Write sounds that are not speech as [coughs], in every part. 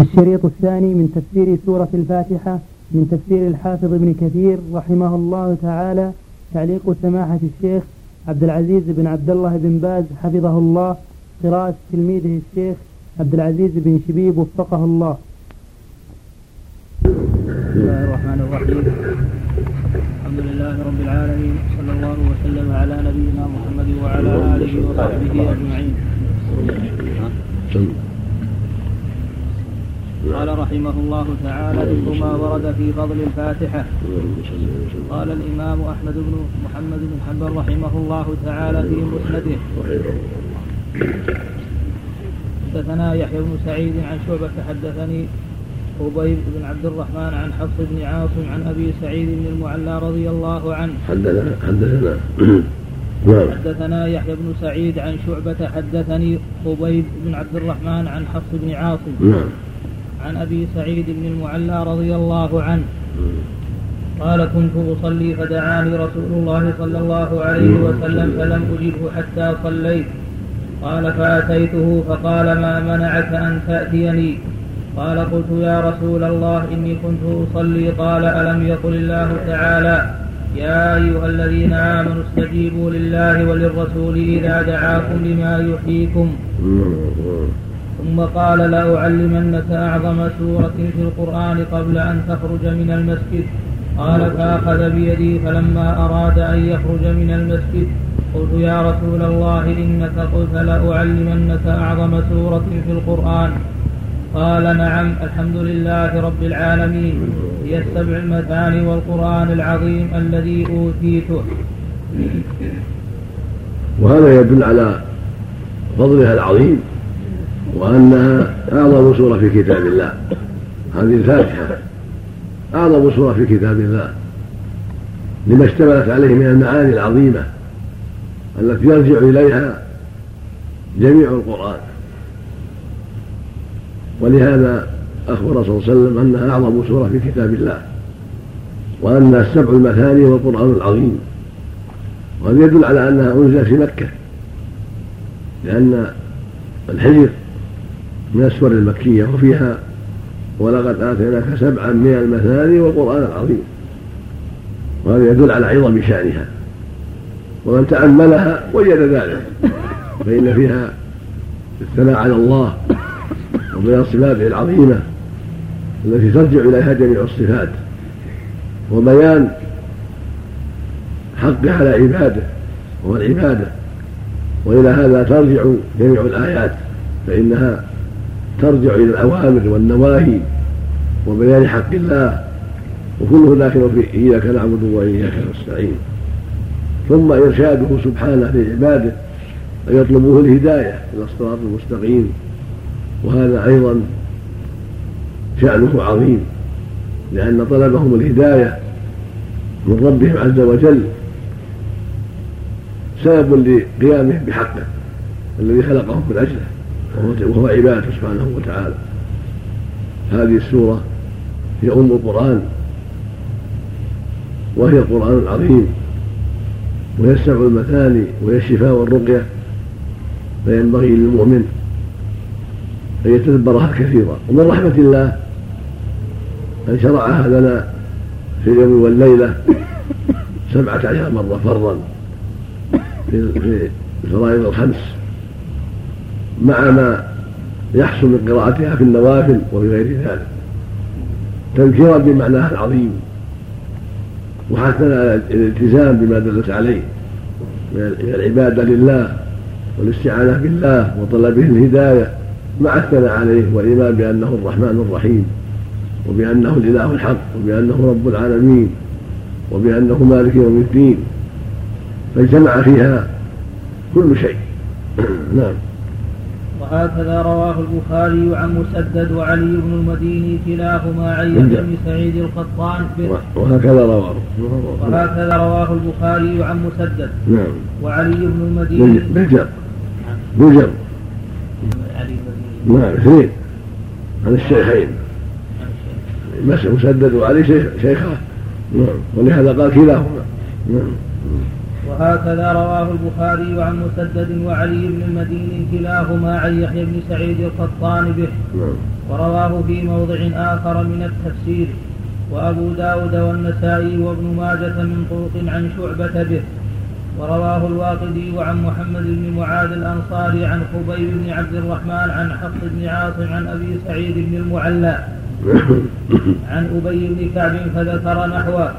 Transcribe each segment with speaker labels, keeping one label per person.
Speaker 1: الشريط الثاني من تفسير سورة الفاتحة من تفسير الحافظ ابن كثير رحمه الله تعالى تعليق سماحة الشيخ عبد العزيز بن عبد الله بن باز حفظه الله قراءة تلميذه الشيخ عبد العزيز بن شبيب وفقه الله.
Speaker 2: بسم الله الرحمن الرحيم. الحمد لله رب العالمين صلى الله وسلم على نبينا محمد وعلى آله وصحبه أجمعين. قال رحمه الله تعالى ذكر ما ورد في فضل الفاتحة. قال الإمام أحمد بن محمد بن حنبل رحمه الله تعالى في مسنده. حدثنا يحيى بن سعيد عن شعبة حدثني أبي بن عبد الرحمن عن حفص بن عاصم عن أبي سعيد بن المعلى رضي الله عنه.
Speaker 3: حدثنا حدثنا.
Speaker 2: نعم. حدثنا يحيى بن سعيد عن شعبة حدثني أبي بن عبد الرحمن عن حفص بن عاصم.
Speaker 3: نعم.
Speaker 2: عن أبي سعيد بن المعلى رضي الله عنه. قال كنت أصلي فدعاني رسول الله صلى الله عليه وسلم فلم أجبه حتى صليت. قال فأتيته فقال ما منعك أن تأتيني؟ قال قلت يا رسول الله إني كنت أصلي. قال ألم يقل الله تعالى يا أيها الذين آمنوا استجيبوا لله وللرسول إذا دعاكم لما يحييكم. ثم قال لأعلمنك أعظم سورة في القرآن قبل أن تخرج من المسجد. قال فأخذ بيدي فلما أراد أن يخرج من المسجد قلت يا رسول الله إنك قلت لأعلمنك أعظم سورة في القرآن. قال نعم الحمد لله رب العالمين. هي السبع المثاني والقرآن العظيم الذي أوتيته.
Speaker 3: وهذا يدل على فضلها العظيم. وأنها أعظم سورة في كتاب الله. هذه الفاتحة. أعظم سورة في كتاب الله. لما اشتملت عليه من المعاني العظيمة التي يرجع إليها جميع القرآن. ولهذا أخبر صلى الله عليه وسلم أنها أعظم سورة في كتاب الله. وأنها السبع المثاني والقرآن العظيم. وهذا يدل على أنها أنزلت في مكة. لأن الحجر من السور المكية وفيها ولقد آتيناك سبعا من المثاني والقرآن العظيم. وهذا يدل على عظم شأنها. ومن تأملها وجد ذلك. فإن فيها الثناء على الله وبيان صفاته العظيمة التي ترجع إليها جميع الصفات. وبيان حقه على عباده وهو العبادة. وإلى هذا ترجع جميع الآيات فإنها ترجع إلى الأوامر والنواهي وبيان حق الله وكله داخل في إياك نعبد وإياك نستعين. ثم إرشاده سبحانه لعباده أن يطلبوه الهداية إلى الصراط المستقيم. وهذا أيضا شأنه عظيم لأن طلبهم الهداية من ربهم عز وجل سبب لقيامهم بحقه الذي خلقهم من أجله. وهو عبادته سبحانه وتعالى. هذه السورة هي أم القرآن وهي القرآن العظيم وهي السبع المثاني وهي الشفاء والرقية فينبغي للمؤمن أن يتدبرها كثيرا. ومن رحمة الله أن شرعها لنا في اليوم والليلة سبعة عشر مرة فرضا في الفرائض الخمس. مع ما يحصل من قراءتها في النوافل وفي غير ذلك. تذكيرا بمعناها العظيم على الالتزام بما دلت عليه من العبادة لله والاستعانة بالله وطلبه الهداية مع الثناء عليه والايمان بأنه الرحمن الرحيم وبأنه الإله الحق وبأنه رب العالمين وبأنه مالك يوم الدين. فاجتمع فيها كل شيء. [clears throat] نعم.
Speaker 2: وهكذا رواه البخاري عن مسدد وعلي بن المديني كلاهما عن بن سعيد القطان
Speaker 3: وهكذا رواه
Speaker 2: وهكذا رواه البخاري عن مسدد
Speaker 3: نعم.
Speaker 2: وعلي بن المديني.
Speaker 3: بالجر بالجر نعم اثنين عن الشيخين. مسدد وعلي شيخ شيخاه نعم. ولهذا قال كلاهما. نعم.
Speaker 2: وهكذا رواه البخاري عن مسدد وعلي بن المدين كلاهما عن يحيى بن سعيد القطان به.
Speaker 3: نعم.
Speaker 2: ورواه في موضع آخر من التفسير. وأبو داود والنسائي وابن ماجة من طرق عن شعبة به. ورواه الواقدي عن محمد بن معاذ الأنصاري عن خبيب بن عبد الرحمن عن حفص بن عاصم عن أبي سعيد بن المعلى. عن أبي بن كعب فذكر نحوه.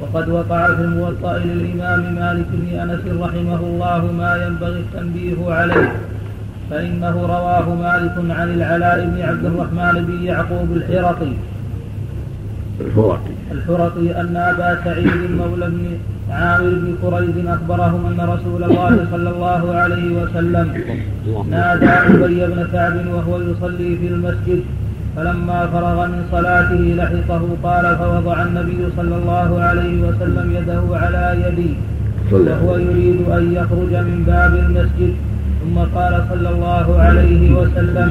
Speaker 2: وقد وقع في الموطأ للإمام مالك بن أنس رحمه الله ما ينبغي التنبيه عليه فإنه رواه مالك عن العلاء بن عبد الرحمن بن يعقوب الحرقي.
Speaker 3: الحرقي.
Speaker 2: الحرقي أن أبا سعيد مولى بن عامر بن قريز أخبرهم أن رسول الله صلى الله عليه وسلم نادى أبي بن كعب وهو يصلي في المسجد فلما فرغ من صلاته لحقه قال فوضع النبي صلى الله عليه وسلم يده على يدي وهو يريد أن يخرج من باب المسجد. ثم قال صلى الله عليه وسلم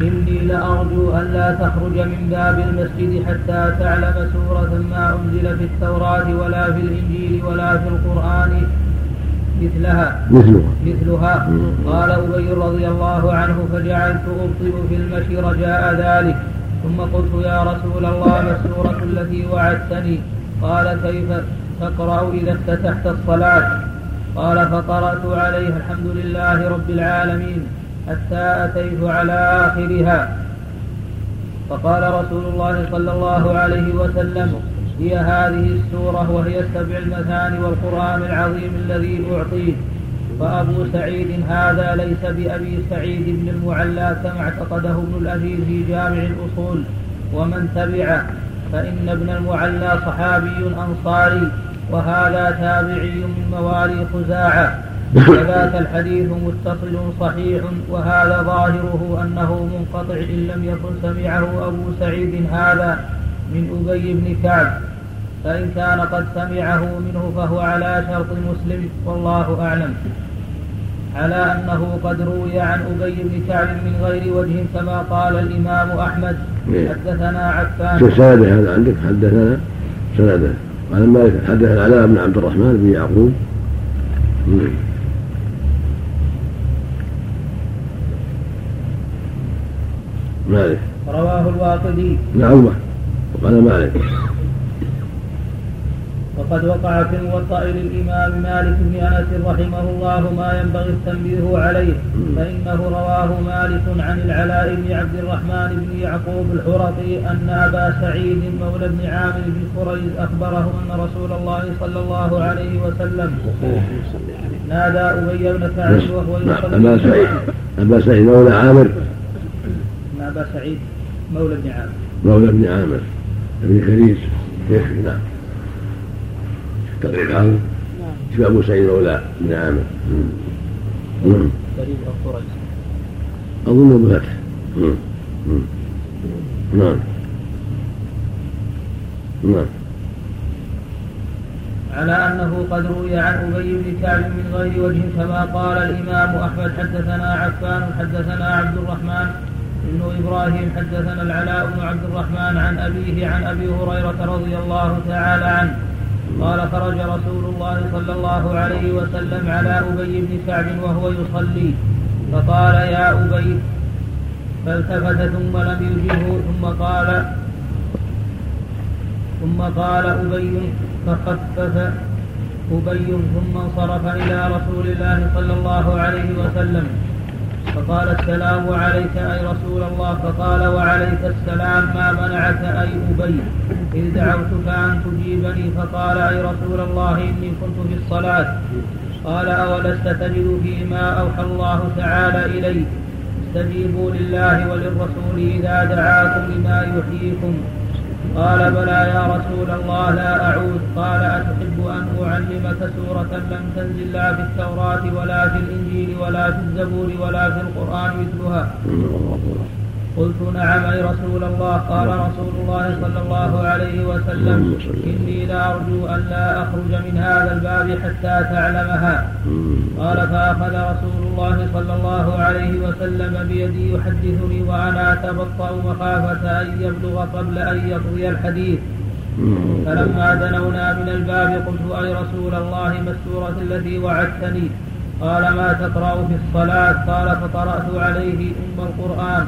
Speaker 2: إني لأرجو أن لا تخرج من باب المسجد حتى تعلم سورة ما أنزل في التوراة ولا في الإنجيل ولا في القرآن. مثلها.
Speaker 3: مثلها.
Speaker 2: مثلها. قال أبي رضي الله عنه فجعلت أبطئ في المشي رجاء ذلك. ثم قلت يا رسول الله ما السورة التي وعدتني؟ قال كيف تقرأ إذا افتتحت الصلاة؟ قال فقرأت عليه الحمد لله رب العالمين حتى أتيت على آخرها. فقال رسول الله صلى الله عليه وسلم هي هذه السورة وهي السبع المثاني والقرآن العظيم الذي أعطيه. فأبو سعيد هذا ليس بأبي سعيد بن المعلى كما اعتقده ابن الأثير في جامع الأصول. ومن تبعه فإن ابن المعلى صحابي أنصاري وهذا تابعي من موالي خزاعة. وذاك الحديث متصل صحيح وهذا ظاهره أنه منقطع إن لم يكن سمعه أبو سعيد هذا من أبي بن كعب. فإن كان قد سمعه منه فهو على شرط مسلم والله أعلم. على أنه قد روي عن أبي بن كعب من غير وجه كما قال الإمام أحمد.
Speaker 3: إيه.
Speaker 2: حدثنا عفان.
Speaker 3: سنده هذا عندك؟ حدثنا سنده قال مالك حدث العلاء بن عبد الرحمن بن يعقوب. مم. مالك؟
Speaker 2: رواه الواقدي.
Speaker 3: نعم. وقال مالك.
Speaker 2: وقد وقع في الموطأ للإمام مالك بن أنس رحمه الله ما ينبغي التنبيه عليه فإنه رواه مالك عن العلاء بن عبد الرحمن بن يعقوب الحرقي أن أبا سعيد مولى بن عامر بن قريز أخبره أن رسول الله صلى الله عليه وسلم نادى أبي بن كعب وهو يصلي.
Speaker 3: أبا سعيد. أبا سعيد مولى عامر.
Speaker 2: أبا سعيد مولى بن عامر.
Speaker 3: مولى بن عامر. بن كريز نعم. تقريب هذا شوف أبو سعيد مولى بن عامر. نعم أظن بفتح. نعم. نعم.
Speaker 2: على أنه قد روي عن أبي بن كعب من غير وجه كما قال الإمام أحمد حدثنا عفان حدثنا عبد الرحمن بن إبراهيم حدثنا العلاء بن عبد الرحمن عن أبيه عن أبي هريرة رضي الله تعالى عنه. قال خرج رسول الله صلى الله عليه وسلم على أبي بن كعب وهو يصلي. فقال يا أبي فالتفت ثم لم يجبه ثم قال ثم قال أبي فخفف أبي ثم انصرف إلى رسول الله صلى الله عليه وسلم. فقال السلام عليك أي رسول الله فقال وعليك السلام ما منعك أي أبي؟ إذ دعوتك أن تجيبني فقال أي رسول الله إني كنت في الصلاة. قال أولست تجد فيما أوحى الله تعالى إليك؟ استجيبوا لله وللرسول إذا دعاكم لما يحييكم. قال بلى يا رسول الله لا أعود. قال أتحب أن أعلمك سورة لم تنزل لا في التوراة ولا في الإنجيل ولا في الزبور ولا في القرآن مثلها. قلت نعم أي رسول الله؟ قال رسول الله صلى الله عليه وسلم إني لأرجو أن لا أخرج من هذا الباب حتى تعلمها. قال فأخذ رسول الله صلى الله عليه وسلم بيدي يحدثني وأنا أتبطأ مخافة أن يبلغ قبل أن يقضي الحديث. فلما دنونا من الباب قلت أي رسول الله ما السورة التي وعدتني؟ قال ما تقرأ في الصلاة؟ قال فقرأت عليه أم القرآن.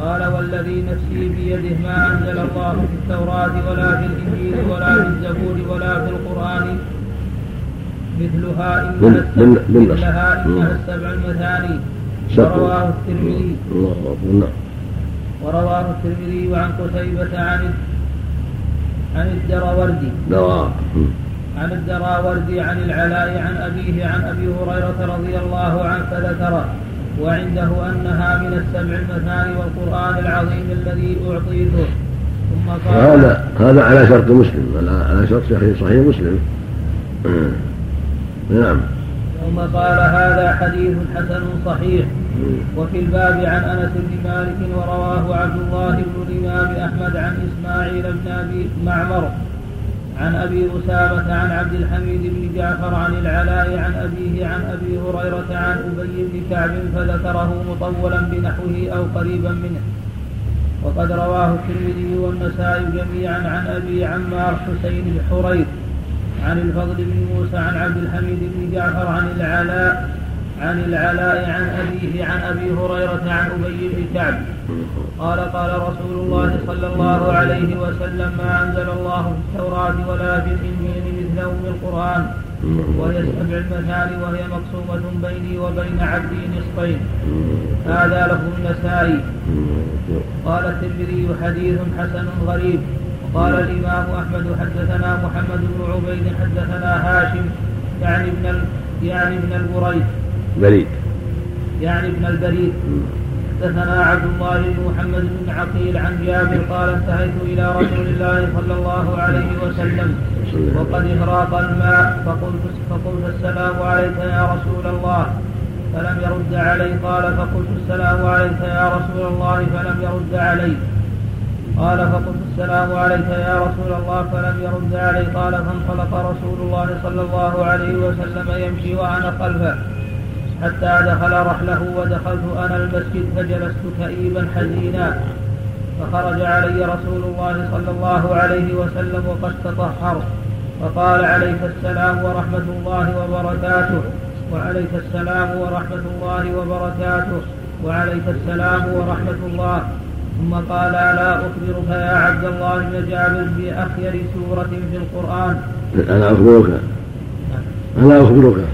Speaker 2: قال والذي نفسي بيده ما أنزل الله في التوراة ولا في الإنجيل ولا في الزبور ولا في القرآن مثلها إنها السبع, مثلها إنها السبع المثاني. ورواه الترمذي. نعم. ورواه الترمذي عن قتيبة عن عن الدراوردي. عن الدراوردي عن العلاء عن أبيه عن أبي هريرة رضي الله عنه فذكر وعنده أنها من السبع المثاني والقرآن العظيم الذي أعطيته
Speaker 3: ثم قال هذا هذا على شرط مسلم على شرط صحيح مسلم. [clears throat] نعم.
Speaker 2: ثم قال هذا حديث حسن صحيح. وفي الباب عن أنس بن مالك ورواه عبد الله بن الإمام أحمد عن إسماعيل بن أبي معمر. عن أبي أسامة عن عبد الحميد بن جعفر عن العلاء عن أبيه عن أبي هريرة عن أبي بن كعب فذكره مطولا بنحوه أو قريبا منه. وقد رواه الترمذي والنسائي جميعا عن أبي عمار حسين بن حريث عن الفضل بن موسى عن عبد الحميد بن جعفر عن العلاء عن العلاء عن أبيه عن أبي هريرة عن أبي بن كعب. قال قال رسول الله صلى الله عليه وسلم ما أنزل الله في التوراة ولا في الإنجيل مثله من القرآن. وهي السبع المثاني وهي مقسومة بيني وبين عبدي نصفين. هذا له النسائي. قال الترمذي حديث حسن غريب. قال الإمام أحمد حدثنا محمد بن عبيد حدثنا هاشم يعني ابن يعني ابن البريد.
Speaker 3: بريد.
Speaker 2: يعني ابن البريد. حدثنا عبد الله بن محمد بن عقيل عن جابر قال انتهيت إلى رسول الله صلى الله عليه وسلم. وقد إغراق الماء. فقلت فقلت السلام عليك يا رسول الله. فلم يرد علي. قال فقلت السلام عليك يا رسول الله. فلم يرد علي. قال فقلت السلام عليك يا رسول الله. فلم يرد علي. قال فانطلق رسول الله صلى الله عليه وسلم يمشي وأنا خلفه. حتى دخل رحله ودخلت أنا المسجد فجلست كئيبا حزينا. فخرج علي رسول الله صلى الله عليه وسلم وقد تطهر. فقال عليك السلام ورحمة الله وبركاته وعليك السلام ورحمة الله وبركاته وعليك السلام ورحمة الله. ثم قال ألا أخبرك يا عبد الله بن جابر بأخير سورة في القرآن؟
Speaker 3: ألا أخبرك ألا أخبرك.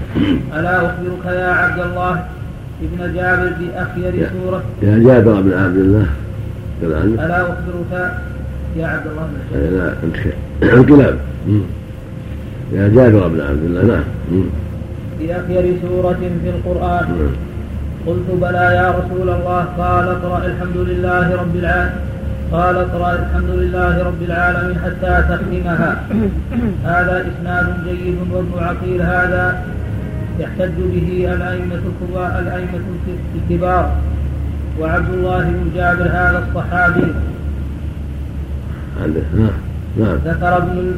Speaker 2: ألا أخبرك يا عبد الله ابن جابر بأخير سورة
Speaker 3: يا جابر بن عبد الله.
Speaker 2: ألا أخبرك يا عبد الله بن
Speaker 3: جابر. لا أنت الكلام يا جابر بن عبد الله نعم.
Speaker 2: بأخير سورة في القرآن. قلت بلى يا رسول الله قال اقرأ الحمد لله رب العالمين. قال اقرأ الحمد لله رب العالمين حتى تختمها [coughs] هذا إسناد جيد وابن عقيل هذا يحتج به الأئمة الكبار الأئمة الكبار. وعبد الله بن جابر هذا الصحابي.
Speaker 3: نعم. نعم.
Speaker 2: ذكر ابن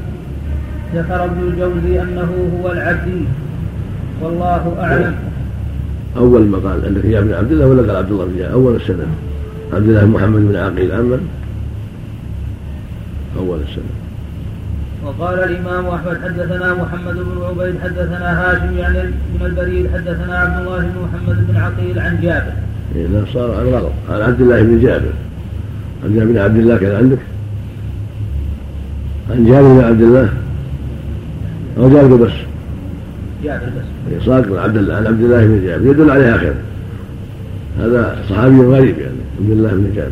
Speaker 2: ذكر ابن الجوزي أنه هو العبدي والله أعلم.
Speaker 3: أول ما قال عندك يا ابن عبد الله ولا قال عبد الله بن جابر؟ أول السنة. عبد الله بن محمد بن عقيل اما اول السنة
Speaker 2: وقال الإمام أحمد حدثنا محمد بن عبيد حدثنا هاشم يعني بن البريد حدثنا عبد الله بن محمد بن عقيل عن جابر.
Speaker 3: إيه لا صار عن غلط عن عبد الله بن جابر. عن جابر بن عبد الله كان عندك؟ عن جابر بن عبد الله؟ أو جابر بس؟
Speaker 2: جابر بس.
Speaker 3: صادق عبد الله عن عبد الله بن جابر. يدل عليها خير هذا صحابي غريب يعني عبد الله بن جابر.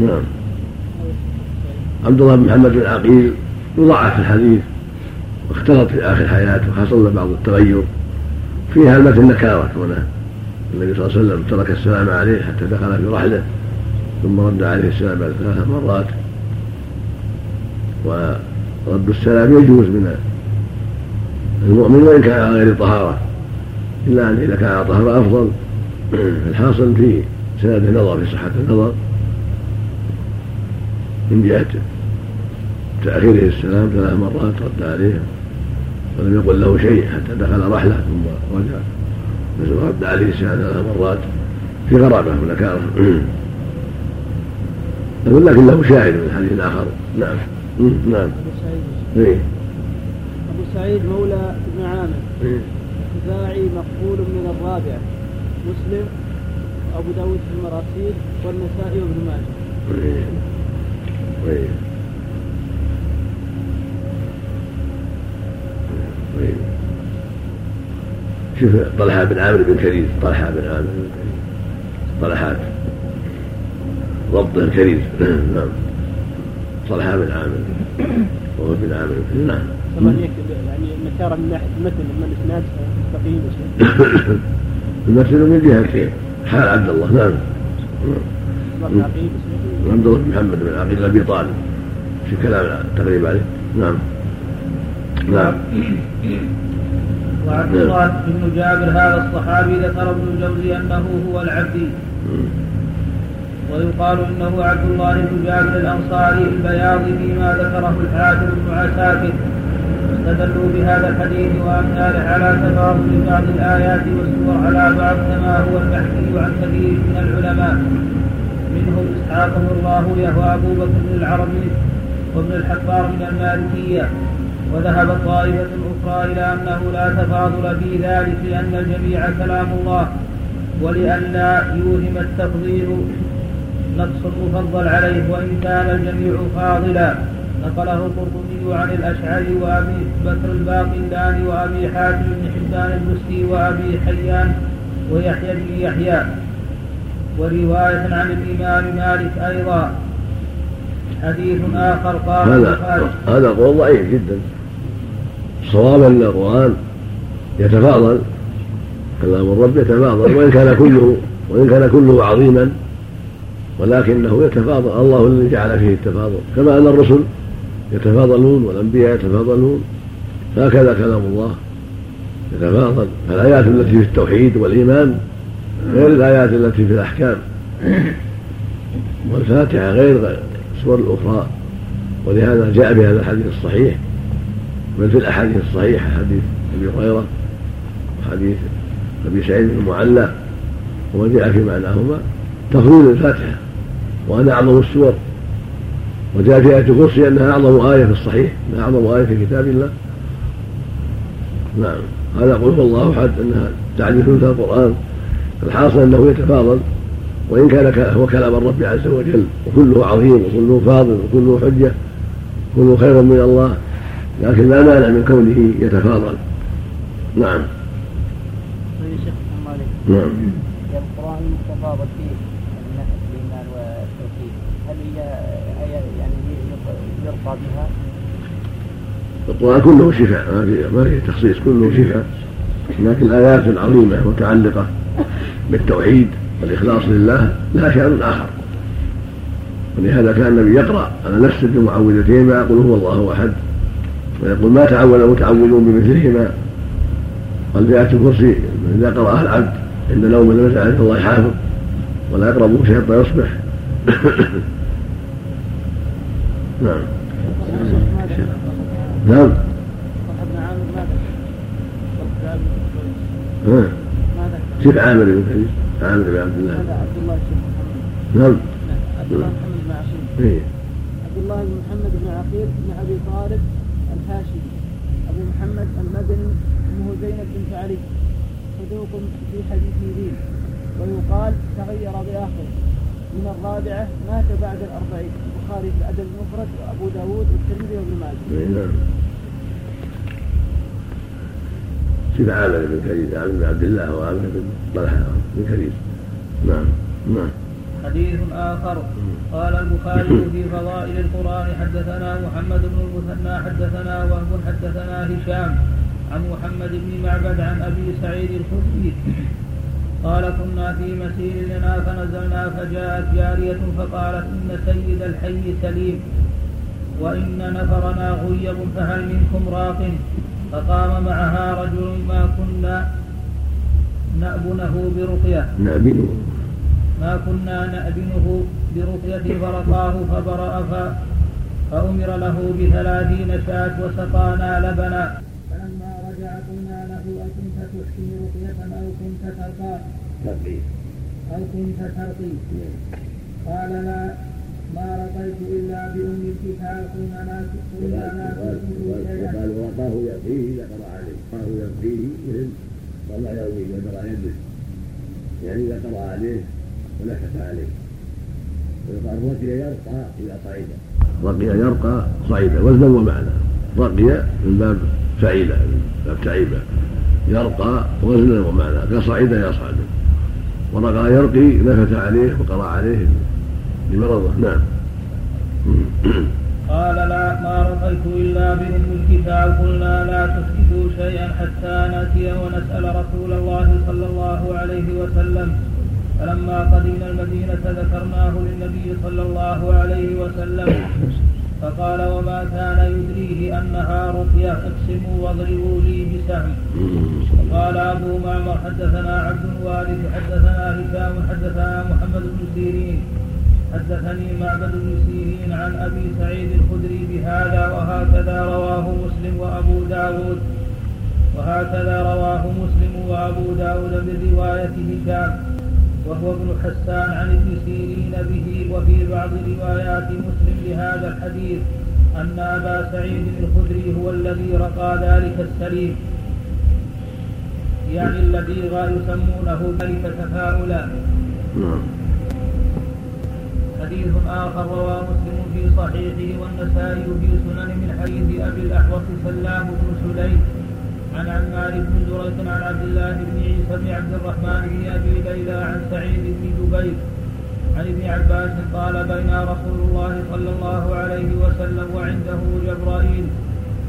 Speaker 3: نعم. عبد الله بن محمد بن عقيل يضاعف الحديث واختلط في آخر حياته وحصل له بعض التغير. فيها المتن نكاره كونه النبي صلى الله عليه وسلم ترك السلام عليه حتى دخل في رحله ثم رد عليه السلام بعد ثلاث مرات. ورد السلام يجوز من المؤمن وإن كان على غير طهارة. إلا أن إذا كان على طهارة أفضل. [clears throat] الحاصل في سند النظر في صحة النظر. من جهة تأخيره السلام ثلاث مرات رد عليه. ولم يقل له شيء حتى دخل رحلة ثم رجع. رد عليه السلام ثلاث مرات. في غرابة ونكارة لكن له شاهد من حديث آخر نعم. نعم.
Speaker 4: إيه. سعيد مولى بن عامر. الخزاعي مقبول من الرابعة مسلم وابو داود في المراسيل والنسائي وابن ماجه.
Speaker 3: طيب. طيب. طيب. شوف طلحة بن عامر بن كريز طلحة بن عامر. بن كريز طلحات ضبط الكريز [coughs] نعم. طلحة بن عامر. وهو بن عامر. نعم.
Speaker 4: طبعا يعني نكاره من ناحية المتن اما الاسناد مستقيم [coughs]
Speaker 3: المتن من جهة حال عبد الله. نعم. عبد الله بن محمد بن عقيل أبي طالب. في كلام تقريبا عليه. نعم. نعم.
Speaker 2: وعبد
Speaker 3: نعم.
Speaker 2: الله بن جابر هذا الصحابي ذكر ابن الجوزي أنه هو العبدي. ويقال إنه عبد الله بن جابر الأنصاري البياضي فيما ذكره الحافظ بن عساكر. استدلوا بهذا الحديث وامثاله على تفاصيل بعض الآيات والسور على بعض كما هو المحكي عن كثير من العلماء. منهم اسحاق بن راهويه وابو بكر بن العربي وابن الحبار من المالكية وذهبت طائفة أخرى إلى أنه لا تفاضل في ذلك لأن الجميع كلام الله ولئلا يوهم التفضيل. نقص المفضل عليه وإن كان الجميع فاضلا. نقله القرطبي عن الأشعري وأبي بكر الباقلاني وأبي حاتم بن حبان البستي وأبي حيان ويحيى بن يحيى. ورواية عن الإمام مالك أيضا. حديث آخر قال
Speaker 3: هذا هذا قول ضعيف جدا. الصواب ان القران يتفاضل كلام الرب يتفاضل. وإن كان كله وإن كان كله عظيما ولكنه يتفاضل. الله الذي جعل فيه التفاضل. كما أن الرسل يتفاضلون والأنبياء يتفاضلون. هكذا كلام الله يتفاضل. فالايات التي في التوحيد والإيمان غير الآيات التي في الأحكام. والفاتحة غير السور الأخرى. ولهذا جاء بهذا الحديث الصحيح. بل في الأحاديث الصحيحة حديث أبي هريرة وحديث أبي سعيد بن المعلى. وما جاء في معناهما. تفضيل الفاتحة. وانها أعظم السور. وجاء في آية الكرسي أنها أعظم آية في الصحيح. أنها أعظم آية في كتاب الله. نعم. هذا قل هو الله أحد أنها تعدي ثلث القرآن. الحاصل أنه يتفاضل وإن كان هو كلام الرب عز وجل وكله عظيم وكله فاضل وكله حجة كله خير من الله لكن لا مانع من كونه يتفاضل. نعم.
Speaker 4: طيب شيخ
Speaker 3: نعم.
Speaker 5: القرآن المتفاضل فيه والتوحيد. هل هي يعني يرضى بها؟
Speaker 3: القرآن كله شفاء ما في ما في تخصيص كله شفاء لكن آيات عظيمة متعلقة بالتوحيد والإخلاص لله لها شأن آخر. ولهذا كان النبي يقرأ على نفس المعوذتين ما يقول هو الله أحد. ويقول ما تعود المتعوذون بمثلهما. قال في آية الكرسي إذا قرأها العبد عند نوم لم عند الله حافظ ولا يقربه شيء حتى يصبح [coughs] نعم. نعم.
Speaker 4: بن عامر بن
Speaker 3: عامر بن عبد الله.
Speaker 4: هذا عبد الله
Speaker 3: نعم.
Speaker 4: عبد الله محمد بن عقيل.
Speaker 3: إيه.
Speaker 4: عبد الله بن محمد بن عقيل بن أبي طالب الهاشمي أبو محمد المدني امه زينب بنت علي. صدوق في حديثه ذي. ويقال تغير باخره من الرابعة مات بعد الأربعين. البخاري في الأدب المفرد وأبو داود والترمذي وابن ماجه.
Speaker 3: شوف عامر بن كريم عامر بن عبد الله وعامر بن طلحة بن كريم. نعم نعم.
Speaker 2: حديث آخر. قال البخاري [coughs] في فضائل القرآن حدثنا محمد بن المثنى حدثنا وهب حدثنا هشام عن محمد بن معبد عن أبي سعيد الخدري. قال كنا في مسير لنا فنزلنا فجاءت جارية فقالت إن سيد الحي سليم وإن نفرنا غيب فهل منكم راق؟ فقام معها رجل ما كنا نأبنه برقية.
Speaker 3: نعبينه
Speaker 2: ما كنا نأبنه برقية فرقاه فبرأ فأمر له بثلاثين شاة وسقانا لبنا. فلما رجع قلنا له أكنت تحسن رقية أو كنت ترقى؟ أو كنت ترقي. قال لا. ما رقيت إلا بأم الكتاب كنا ناكل كنا ناكل شيئا.
Speaker 3: قال وقاه يقيه إذا قرأ عليه قاه يقيه مثل يروي إذا قرأ يده يعني إذا قرأ عليه ويقال رقي يرقى إذا صعد رقي يرقى صعد وزنا ومعنى رقي من باب فعيل من باب تعيب يرقى وزنا ومعنى كصعد يصعد ورقى يرقي نفث عليه وقرأ عليه. لمرضه نعم.
Speaker 2: قال لا ما رأيت إلا بأم الكتاب. قلنا لا تسكتوا شيئا حتى نأتي ونسأل رسول الله صلى الله عليه وسلم. فلما قدمنا المدينة ذكرناه للنبي صلى الله عليه وسلم. فقال وما كان يدريه أنها رقية اقسموا واضربوا لي بسهم. وقال أبو معمر حدثنا عبد الوارث حدثنا هشام حدثنا محمد بن سيرين. حدثني معبد بن سيرين عن أبي سعيد الخدري بهذا وهكذا رواه مسلم وأبو داود. وهكذا رواه مسلم وأبو داود من هشام وهو ابن حسان عن ابن سيرين به وفي بعض روايات مسلم لهذا الحديث أن أبا سعيد الخدري هو الذي رقى ذلك السليم يعني الذي يسمونه ذلك تفاؤلا.
Speaker 3: نعم.
Speaker 2: حديث آخر رواه مسلم في صحيحه والنسائي في سنن من حديث أبي الأحوص سلام بن سليم عن عمار بن دريد عن عبد الله بن عيسى بن عبد الرحمن بن أبي ليلى عن سعيد بن جبير عن ابن عباس قال بين رسول الله صلى الله عليه وسلم وعنده جبرائيل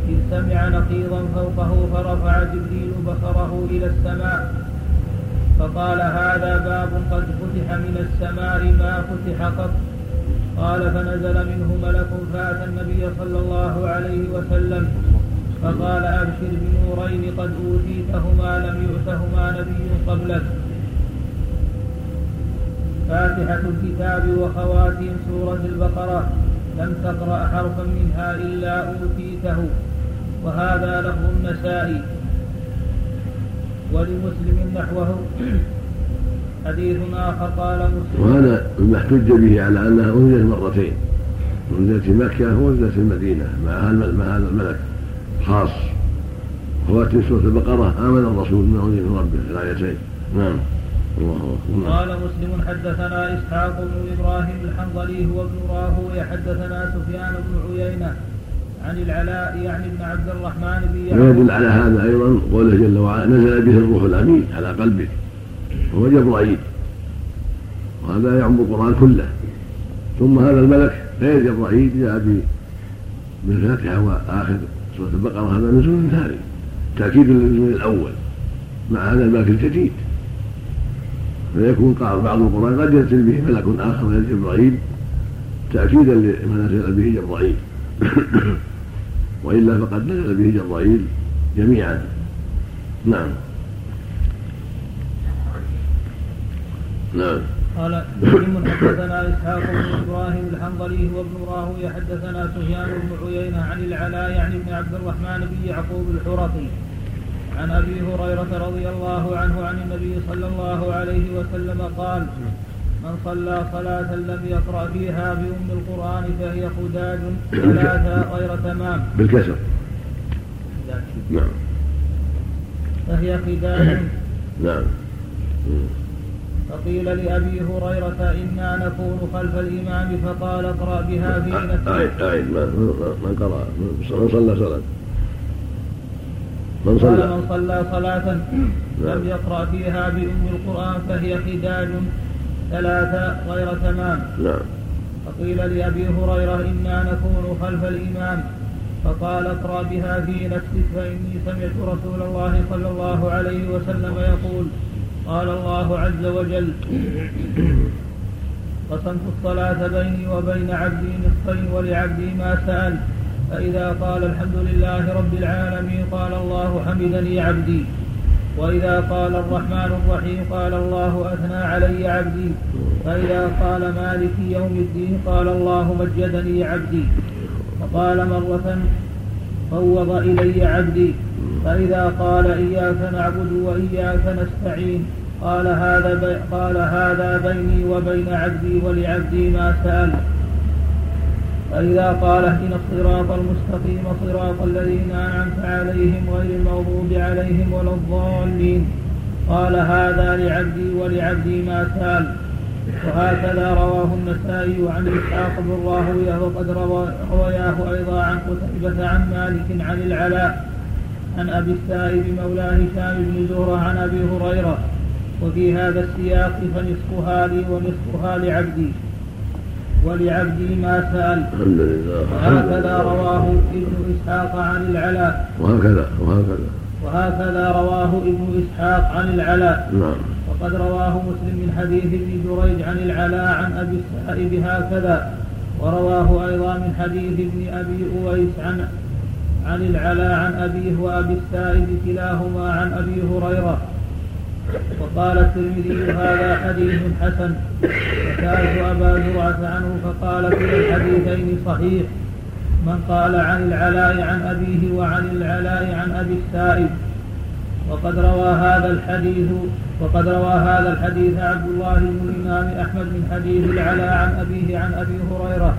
Speaker 2: إذ سمع نقيضا فوقه فرفع جبريل بصره إلى السماء فقال هذا باب قد فتح من السماء ما فتح قط. قال فنزل منه ملك فأتى النبي صلى الله عليه وسلم. فقال أبشر بنورين قد أوتيتهما لم يؤتهما نبي قبلك. فاتحة الكتاب وخواتيم سورة البقرة. لم تقرأ حرفا منها إلا أوتيته. وهذا لفظ النسائي ولمسلم نحوه. [clears throat] حديث آخر قال مسلم.
Speaker 3: وهذا مما احتج به على أنها أنزلت مرتين. أنزلت في مكة وأنزلت في المدينة مع هذا الملك خاص خواتم سورة البقرة آمن الرسول ما أنزل من ربه. الآيتين. نعم. الله
Speaker 2: أكبر. قال مسلم حدثنا إسحاق بن إبراهيم الحنظلي هو ابن راهوي حدثنا سفيان بن عيينة عن العلاء يعني ابن عبد الرحمن بن
Speaker 3: ويدل على هذا أيضا قوله جل وعلا نزل به الروح الأمين على قلبه وهو جبرائيل. وهذا يعم القرآن كله. ثم هذا الملك غير جبرائيل جاء بالفاتحة وآخر سورة البقرة هذا نزول ثاني تأكيد للنزول الأول مع هذا الملك الجديد. فيكون بعض القرآن قد ينزل به ملك آخر غير جبرائيل تأكيدا لما نزل به جبرائيل. [coughs] وإلا فقد نزل به جبرائيل جميعا. نعم. نعم.
Speaker 2: قال مسلم حدثنا إسحاق بن إبراهيم الحنظلي هو ابن راهويه حدثنا سفيان بن عيينة عن العلاء يعني بن عبد الرحمن بن يعقوب الحرقي. عن أبي هريرة رضي الله عنه عن النبي صلى الله عليه وسلم قال من صلى صلاة لم يقرأ فيها بأم القرآن فهي خداج ثلاثة غير تمام.
Speaker 3: بالكسر. نعم.
Speaker 2: فهي خداج. [coughs]
Speaker 3: نعم.
Speaker 2: فقيل لأبي هريرة إنا نكون خلف الإمام فقال اقرأ بها في نفسك
Speaker 3: أعد أعد من قرأ من صلى صلاة
Speaker 2: من صلى من صلى صلاة لم نعم. يقرأ فيها بأم القرآن فهي خداج ثلاثة غير تمام.
Speaker 3: نعم.
Speaker 2: فقيل لأبي هريرة إنا نكون خلف الإمام فقال اقرأ بها في نفسك فإني سمعت رسول الله صلى الله عليه وسلم يقول قال الله عز وجل قسمت الصلاة بيني وبين عبدي نصفين ولعبدي ما سأل. فإذا قال الحمد لله رب العالمين قال الله حمدني عبدي. وإذا قال الرحمن الرحيم قال الله أثنى علي عبدي. فإذا قال مالك يوم الدين قال الله مجدني عبدي. وقال مرة فوض إلي عبدي. فإذا قال إياك نعبد وإياك نستعين قال هذا قال هذا بيني وبين عبدي ولعبدي ما سأل. فإذا قال اهدنا الصراط المستقيم صراط الذين أنعمت عليهم غير المغضوب عليهم ولا الضالين. قال هذا لعبدي ولعبدي ما سأل. وهكذا رواه النسائي عن إسحاق بن راهويه وقد رواه أيضا عن قتيبة عن مالك عن العلاء عن أبي السائب مولى هشام بن زهرة عن أبي هريرة. وفي هذا السياق فنصفها لي ونصفها لعبدي. ولعبدي ما سأل.
Speaker 3: الحمد لله.
Speaker 2: وهكذا رواه ابن إسحاق عن العلاء
Speaker 3: وهكذا وهكذا.
Speaker 2: وهكذا رواه ابن إسحاق عن العلاء
Speaker 3: نعم.
Speaker 2: وقد رواه مسلم من حديث ابن جريج عن العلاء عن أبي السائب هكذا. ورواه أيضا من حديث ابن أبي أويس عن عن العلاء عن أبيه وأبي السائب كلاهما عن أبي هريرة. وقال الترمذي هذا حديث حسن. وسألت أبا زرعة عنه فقال كلا الحديثين صحيح. من قال عن العلاء عن أبيه وعن العلاء عن أبي السائب. وقد روى هذا الحديث وقد روى هذا الحديث عبد الله بن الإمام أحمد من حديث العلاء عن أبيه عن أبي هريرة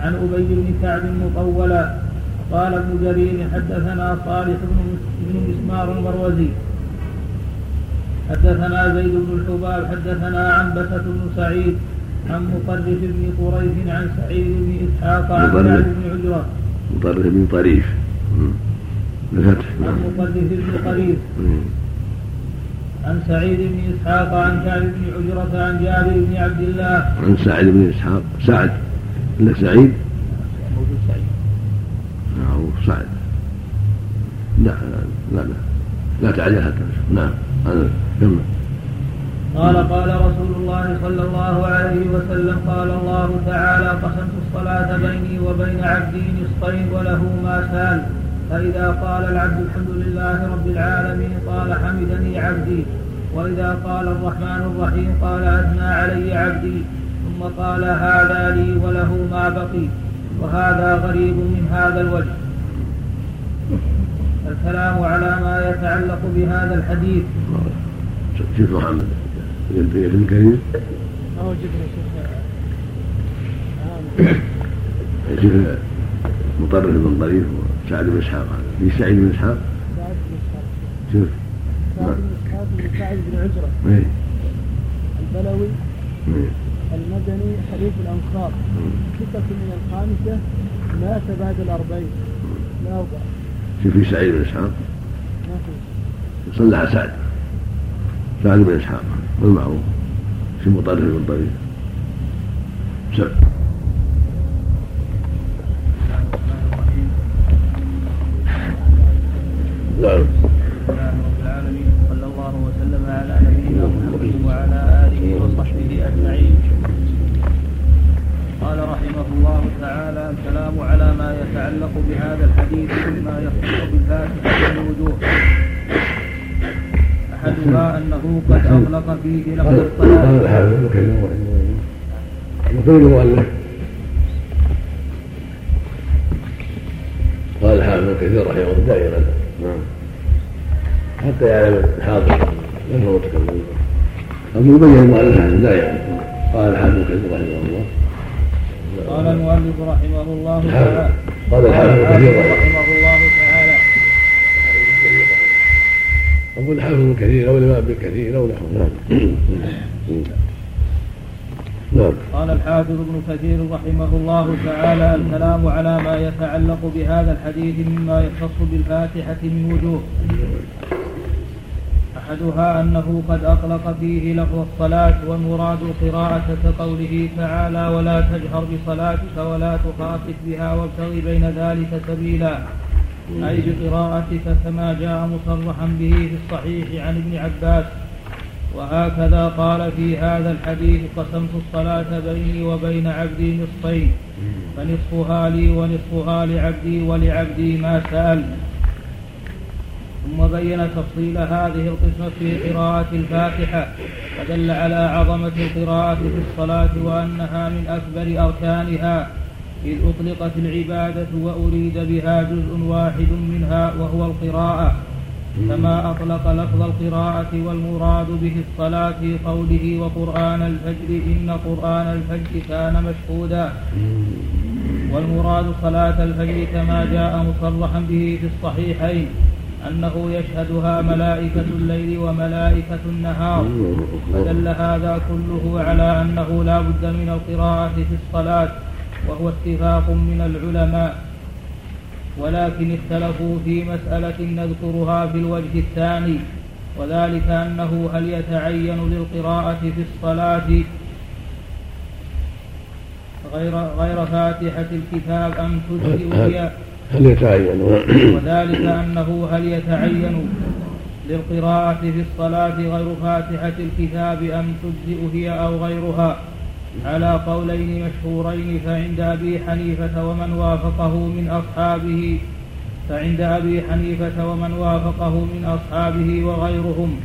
Speaker 2: عن أبي بن كعب مطولا قال ابن جرير حدثنا صالح بن مسمار المروزي حدثنا زيد بن الحباب حدثنا عنبسة بن سعيد عن مطرف بن قريش عن سعيد بن إسحاق عن. كعب بن عجرة.
Speaker 3: مطرف بن طريف. بالفتح
Speaker 2: عن
Speaker 3: نعم.
Speaker 2: مطرف بن قريب.
Speaker 3: مم.
Speaker 2: عن سعيد بن إسحاق عن كعب بن عجرة عن جابر بن عبد الله.
Speaker 3: عن سعد بن إسحاق. سعد. ولا سعيد.
Speaker 2: موجود سعيد.
Speaker 3: معروف سعد. لا لا لا. لا تعجل حتى نعم.
Speaker 2: قال قال رسول الله صلى الله عليه وسلم قال الله تعالى قسمت الصلاة بيني وبين عبدي نصفين وله ما سأل. فإذا قال العبد الحمد لله رب العالمين. قال حمدني عبدي. وإذا قال الرحمن الرحيم. قال أثنى علي عبدي. ثم قال هذا لي وله ما بقي. وهذا غريب من هذا الوجه. الكلام على ما يتعلق بهذا الحديث.
Speaker 3: شوف محمد؟ ابن كريم؟
Speaker 4: ما وجدنا شيخ.
Speaker 3: شوف مطرف بن طريف وسعد بن إسحاق؟ هذا في سعيد بن إسحاق؟
Speaker 4: سعد بن إسحاق.
Speaker 3: شوف.
Speaker 4: سعد بن إسحاق بن سعد بن عجرة.
Speaker 3: إيه.
Speaker 4: البلوي.
Speaker 3: إيه.
Speaker 4: المدني حليف الأنصار. ستة من الخامسة مات بعد الأربعين لا أربعة.
Speaker 3: شوف في سعيد بن
Speaker 4: إسحاق. في
Speaker 3: صلى على سعد. سعد بن إسحاق والمعروف. في مطرف بن طريف سعد. نعم.
Speaker 2: وسلم على نبينا محمد وعلى آله وصحبه أجمعين. رحمه الله تعالى الكلام على ما يتعلق بهذا الحديث مما يختص بالفاتحه من وجوه احدها أنه قد اطلق فيه لفظ
Speaker 3: قال
Speaker 2: الصلاه
Speaker 3: الحافظ ابن كثير رحمه الله. يقول المؤلف قال الحافظ ابن كثير رحمه الله دائما نعم. حتى يعلم الحاضر من هو متكلم. أو يبين المؤلف عنه دائما قال الحافظ ابن كثير رحمه الله.
Speaker 2: قال المؤلف رحمه الله
Speaker 3: الحافظ
Speaker 2: تعالى.
Speaker 3: قال الحافظ رحمه
Speaker 2: الله تعالى.
Speaker 3: أقول الحافظ ابن كثير أو الإمام ابن كثير أو نحو. نعم. نعم.
Speaker 2: قال الحافظ ابن كثير رحمه الله تعالى الكلام على ما يتعلق بهذا الحديث مما يختص بالفاتحة من وجوه. أحدها أنه قد أطلق فيه لفظ الصلاة والمراد القراءة كقوله تعالى ولا تجهر بصلاتك ولا تخافت بها وابتغ بين ذلك سبيلا. أي بقراءتك كما جاء مصرحا به في الصحيح عن ابن عباس. وهكذا قال في هذا الحديث قسمت الصلاة بيني وبين عبدي نصفين. فنصفها لي ونصفها لعبدي ولعبدي ما سأل. ثم بين تفصيل هذه القسمة في قراءة الفاتحة فدل على عظمة القراءة في الصلاة وأنها من أكبر أركانها. إذ أطلقت العبادة وأريد بها جزء واحد منها وهو القراءة. كما أطلق لفظ القراءة والمراد به الصلاة في قوله وقرآن الفجر إن قرآن الفجر كان مشهودا. والمراد صلاة الفجر كما جاء مصرحا به في الصحيحين. أنه يشهدها ملائكة الليل وملائكة النهار. فدل هذا كله على أنه لا بد من القراءة في الصلاة وهو اتفاق من العلماء. ولكن اختلفوا في مسألة نذكرها في الوجه الثاني وذلك أنه هل يتعين للقراءة في الصلاة غير غير فاتحة الكتاب أم تجزئ
Speaker 3: هل يتعين؟
Speaker 2: وذلك أنه هل يتعين للقراءة في الصلاة غير فاتحة الكتاب أم تجزئ هي أو غيرها؟ على قولين مشهورين فعند أبي حنيفة ومن وافقه من أصحابه فعند أبي حنيفة ومن وافقه من أصحابه وغيرهم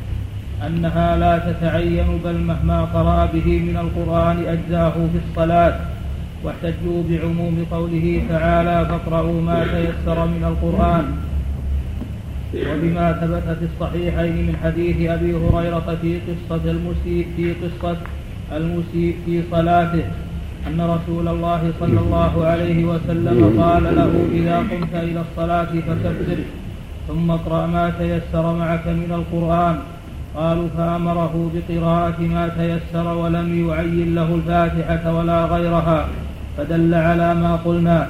Speaker 2: أنها لا تتعين بل مهما قرأ به من القرآن أجزاه في الصلاة. واحتجوا بعموم قوله تعالى فاقرأوا ما تيسر من القرآن وبما ثبت في الصحيحين من حديث أبي هريرة في قصة المسيء في قصة المسيء في صلاته أن رسول الله صلى الله عليه وسلم قال له إذا قمت إلى الصلاة فكبر ثم اقرأ ما تيسر معك من القرآن قالوا فأمره بقراءة ما تيسر ولم يعين له الفاتحة ولا غيرها فدل على ما قلنا.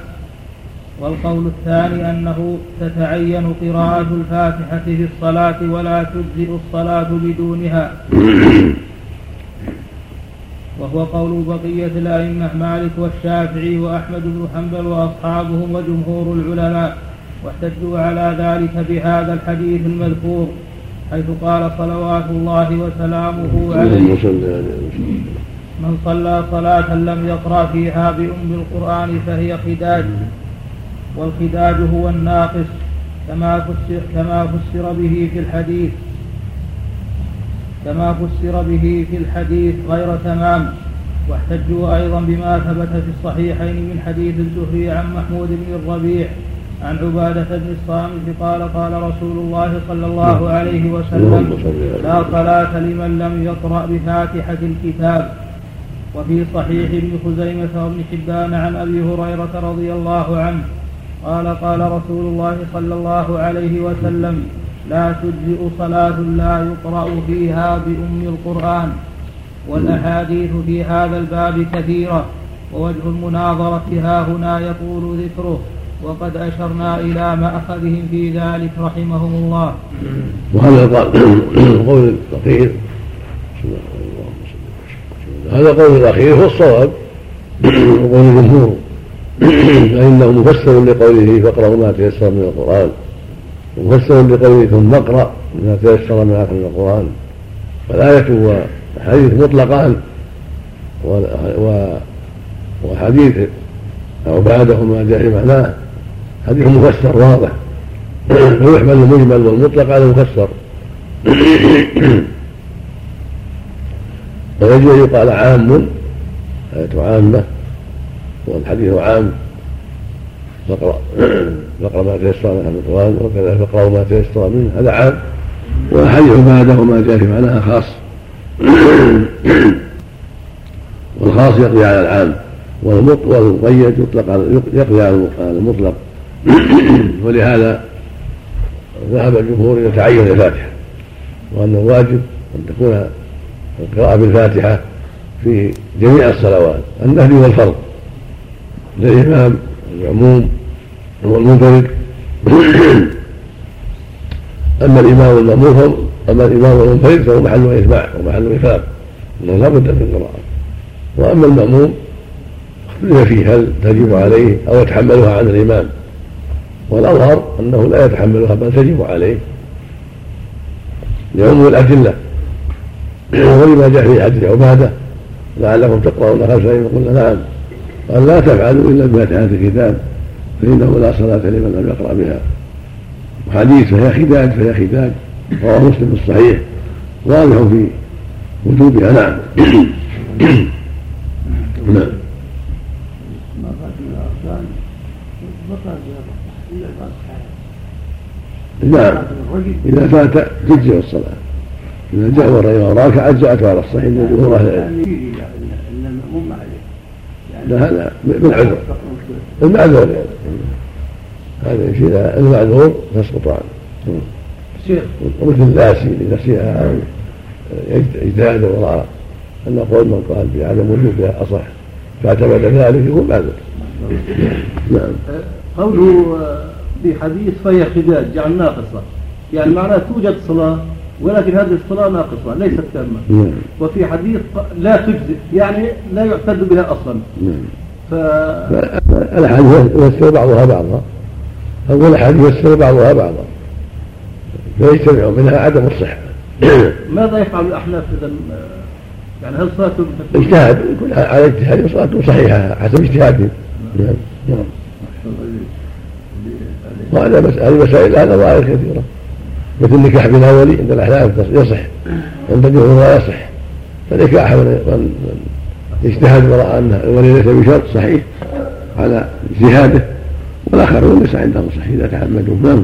Speaker 2: والقول الثاني أنه تتعين قراءة الفاتحة في الصلاة ولا تجزئ الصلاة بدونها. وهو قول بقية الأئمة مالك والشافعي وأحمد بن حنبل وأصحابهم وجمهور العلماء واحتجوا على ذلك بهذا الحديث المذكور حيث قال صلوات الله وسلامه عليه. من صلى صلاة لم يقرأ فيها بأم القرآن فهي خداج والخداج هو الناقص كما فسر, كما فسر به في الحديث كما فسر به في الحديث غير تمام. واحتجوا أيضا بما ثبت في الصحيحين من حديث الزهري عن محمود بن الربيع عن عبادة بن الصامت قال قال رسول الله صلى الله عليه وسلم لا صلاة لمن لم يقرأ بفاتحة الكتاب. وفي صحيح ابن خزيمة وابن حبان عن أبي هريرة رضي الله عنه قال قال رسول الله صلى الله عليه وسلم لا تجزئ صلاة لا يقرأ فيها بأم القرآن والأحاديث في هذا الباب كثيرة ووجه المناظرة ها هنا يطول ذكره وقد أشرنا إلى مأخذهم في ذلك رحمهم الله.
Speaker 3: وهذا قول الأخير هذا قول الأخير هو الصواب. وقول الجمهور. فإنه مفسر لقوله فاقرأوا ما تيسر من القرآن. مفسر لقوله ثم اقرأ ما تيسر من آخر القرآن. فالآية والحديث مطلقان. وحديث أو بعده ما جاء معناه. حديث مفسر واضح. فيحمل المجمل والمطلق على المفسر. ويجب أن يقال عام آية عامة والحديث عام. فاقرأ فاقرأ ما تيسر من القرآن وكذلك فاقرأوا ما تيسر منه هذا عام. والحديث بعده ما جاء في معناها خاص. والخاص يقضي على العام. والمقيد يطلق يقضي على المطلق. ولهذا ذهب الجمهور إلى تعين الفاتحة وانه واجب أن تكون القراءه بالفاتحة في جميع الصلوات النهي والفرض. للامام المعموم والمنفرد. [coughs] أما الإمام والماموم أما الإمام والمنفرد فهو محل إجماع ومحل وفاق إنه لا بد من القراءه وأما المأموم اختلف فيه هل تجب عليه أو يتحملها عن الإمام؟ والأظهر أنه لا يتحملها بل تجب عليه لعموم الأدلة. ولما جاء في حديث عباده لعلكم تقرؤون خمسة قلنا نعم قال لا تفعلوا إلا بفاتحه الكتاب فإنه لا صلاة لمن لم يقرأ بها. وحديث فهي خداج فهي خداج. رواه مسلم الصحيح. واضح في وجوبها. نعم. [coughs] نعم. نعم. إذا فات تجزئ الصلاة. إذا جاء الرجل راكع أجزأته على الصحيح. من جمهور أهل العلم لا هذا بالعذر. المعذور يعني هذا إذا المعذور تسقط عنه. شيخ. ومثل الناسي اذا نسيها اجتهاد وراء أن قول من قال بعدم وجودها أصح. فاعتمد ذلك يكون معذور
Speaker 6: نعم. قوله في حديث فهي خداج يعني ناقصه يعني معناه توجد صلاة ولكن هذه الصلاة ناقصة ليست تامة.
Speaker 3: نعم.
Speaker 6: وفي حديث لا تجزئ يعني لا يعتد بها أصلا.
Speaker 3: نعم.
Speaker 6: ف
Speaker 3: الاحاديث يفسر بعضها بعضا. أقول الأحاديث يفسر بعضها بعضا. فيجتمع منها عدم الصحة. [coughs]
Speaker 6: ماذا يفعل الأحناف إذا يعني هل صلاتهم
Speaker 3: اجتهاد يكون على اجتهاد صلاته صحيحة حسب اجتهادهم نعم. نعم. وهذا هذه مسائل هذا نظائر كثيرة. مثل نكاح بلا ولي عند الاحناف يصح عند الجمهور لا يصح. فنكاح من اجتهد وراى أن الولي ليس بشرط صحيح على اجتهاده والاخرون ليس عندهم صحيح إذا تعمدوا نعم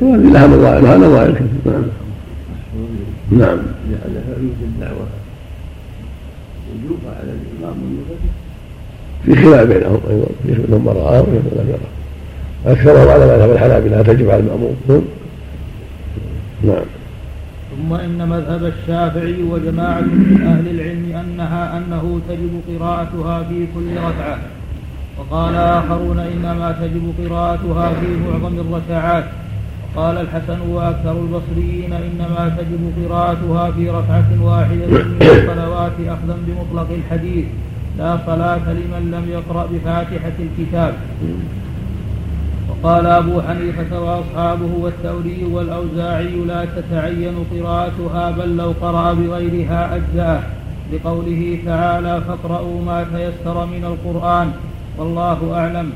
Speaker 3: وهذه لها نظائر لها نظائر كثيرة. نعم. نعم.
Speaker 6: الدعوه وجوبها على الامام
Speaker 3: في خلاف بينهم أيضا يشهد من رآه ويشهد من لم يراه أكثرهم على مذهب الحنابلة تجب على الماموم نعم.
Speaker 2: ثم إن مذهب الشافعي وجماعة من أهل العلم أنها أنه تجب قراءتها في كل ركعة. وقال آخرون إنما تجب قراءتها في معظم الركعات. قال الحسن وأكثر البصريين إنما تجب قراءتها في ركعة واحدة من الصلوات أخذا بمطلق الحديث. لا صلاة لمن لم يقرأ بفاتحة الكتاب. وقال أبو حنيفة وأصحابه والثوري والأوزاعي لا تتعين قراءتها بل لو قرأ بغيرها أجزاء لقوله تعالى فاقرأوا ما تيسر من القرآن والله أعلم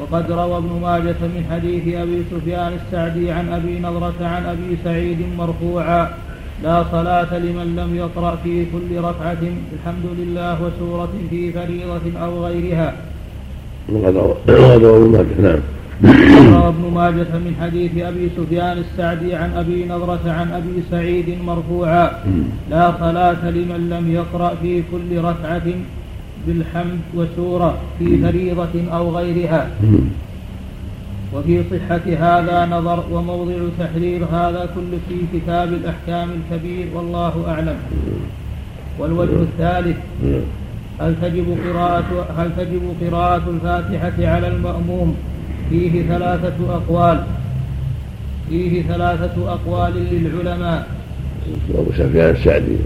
Speaker 2: وقد روى ابن ماجة من حديث أبي سفيان السعدي عن أبي نضرة عن أبي سعيد مرفوعا لا صلاة لمن لم يقرأ في كل ركعة الحمد لله وسورة في فريضة أو غيرها.
Speaker 3: وقد روى [clears throat] ابن ماجة نعم.
Speaker 2: روى ابن ماجة من حديث أبي سفيان السعدي عن أبي نضرة عن أبي سعيد مرفوعا. لا صلاة لمن لم يقرأ في كل ركعة بالحمد وسورة في فريضة أو غيرها. وفي صحة هذا نظر وموضع تحرير هذا كل في كتاب الأحكام الكبير والله أعلم. والوجه الثالث هل تجب قراءة هل تجب قراءة الفاتحة على المأموم؟ فيه ثلاثة أقوال. فيه ثلاثة أقوال للعلماء.
Speaker 3: أبو سفيان السعدي.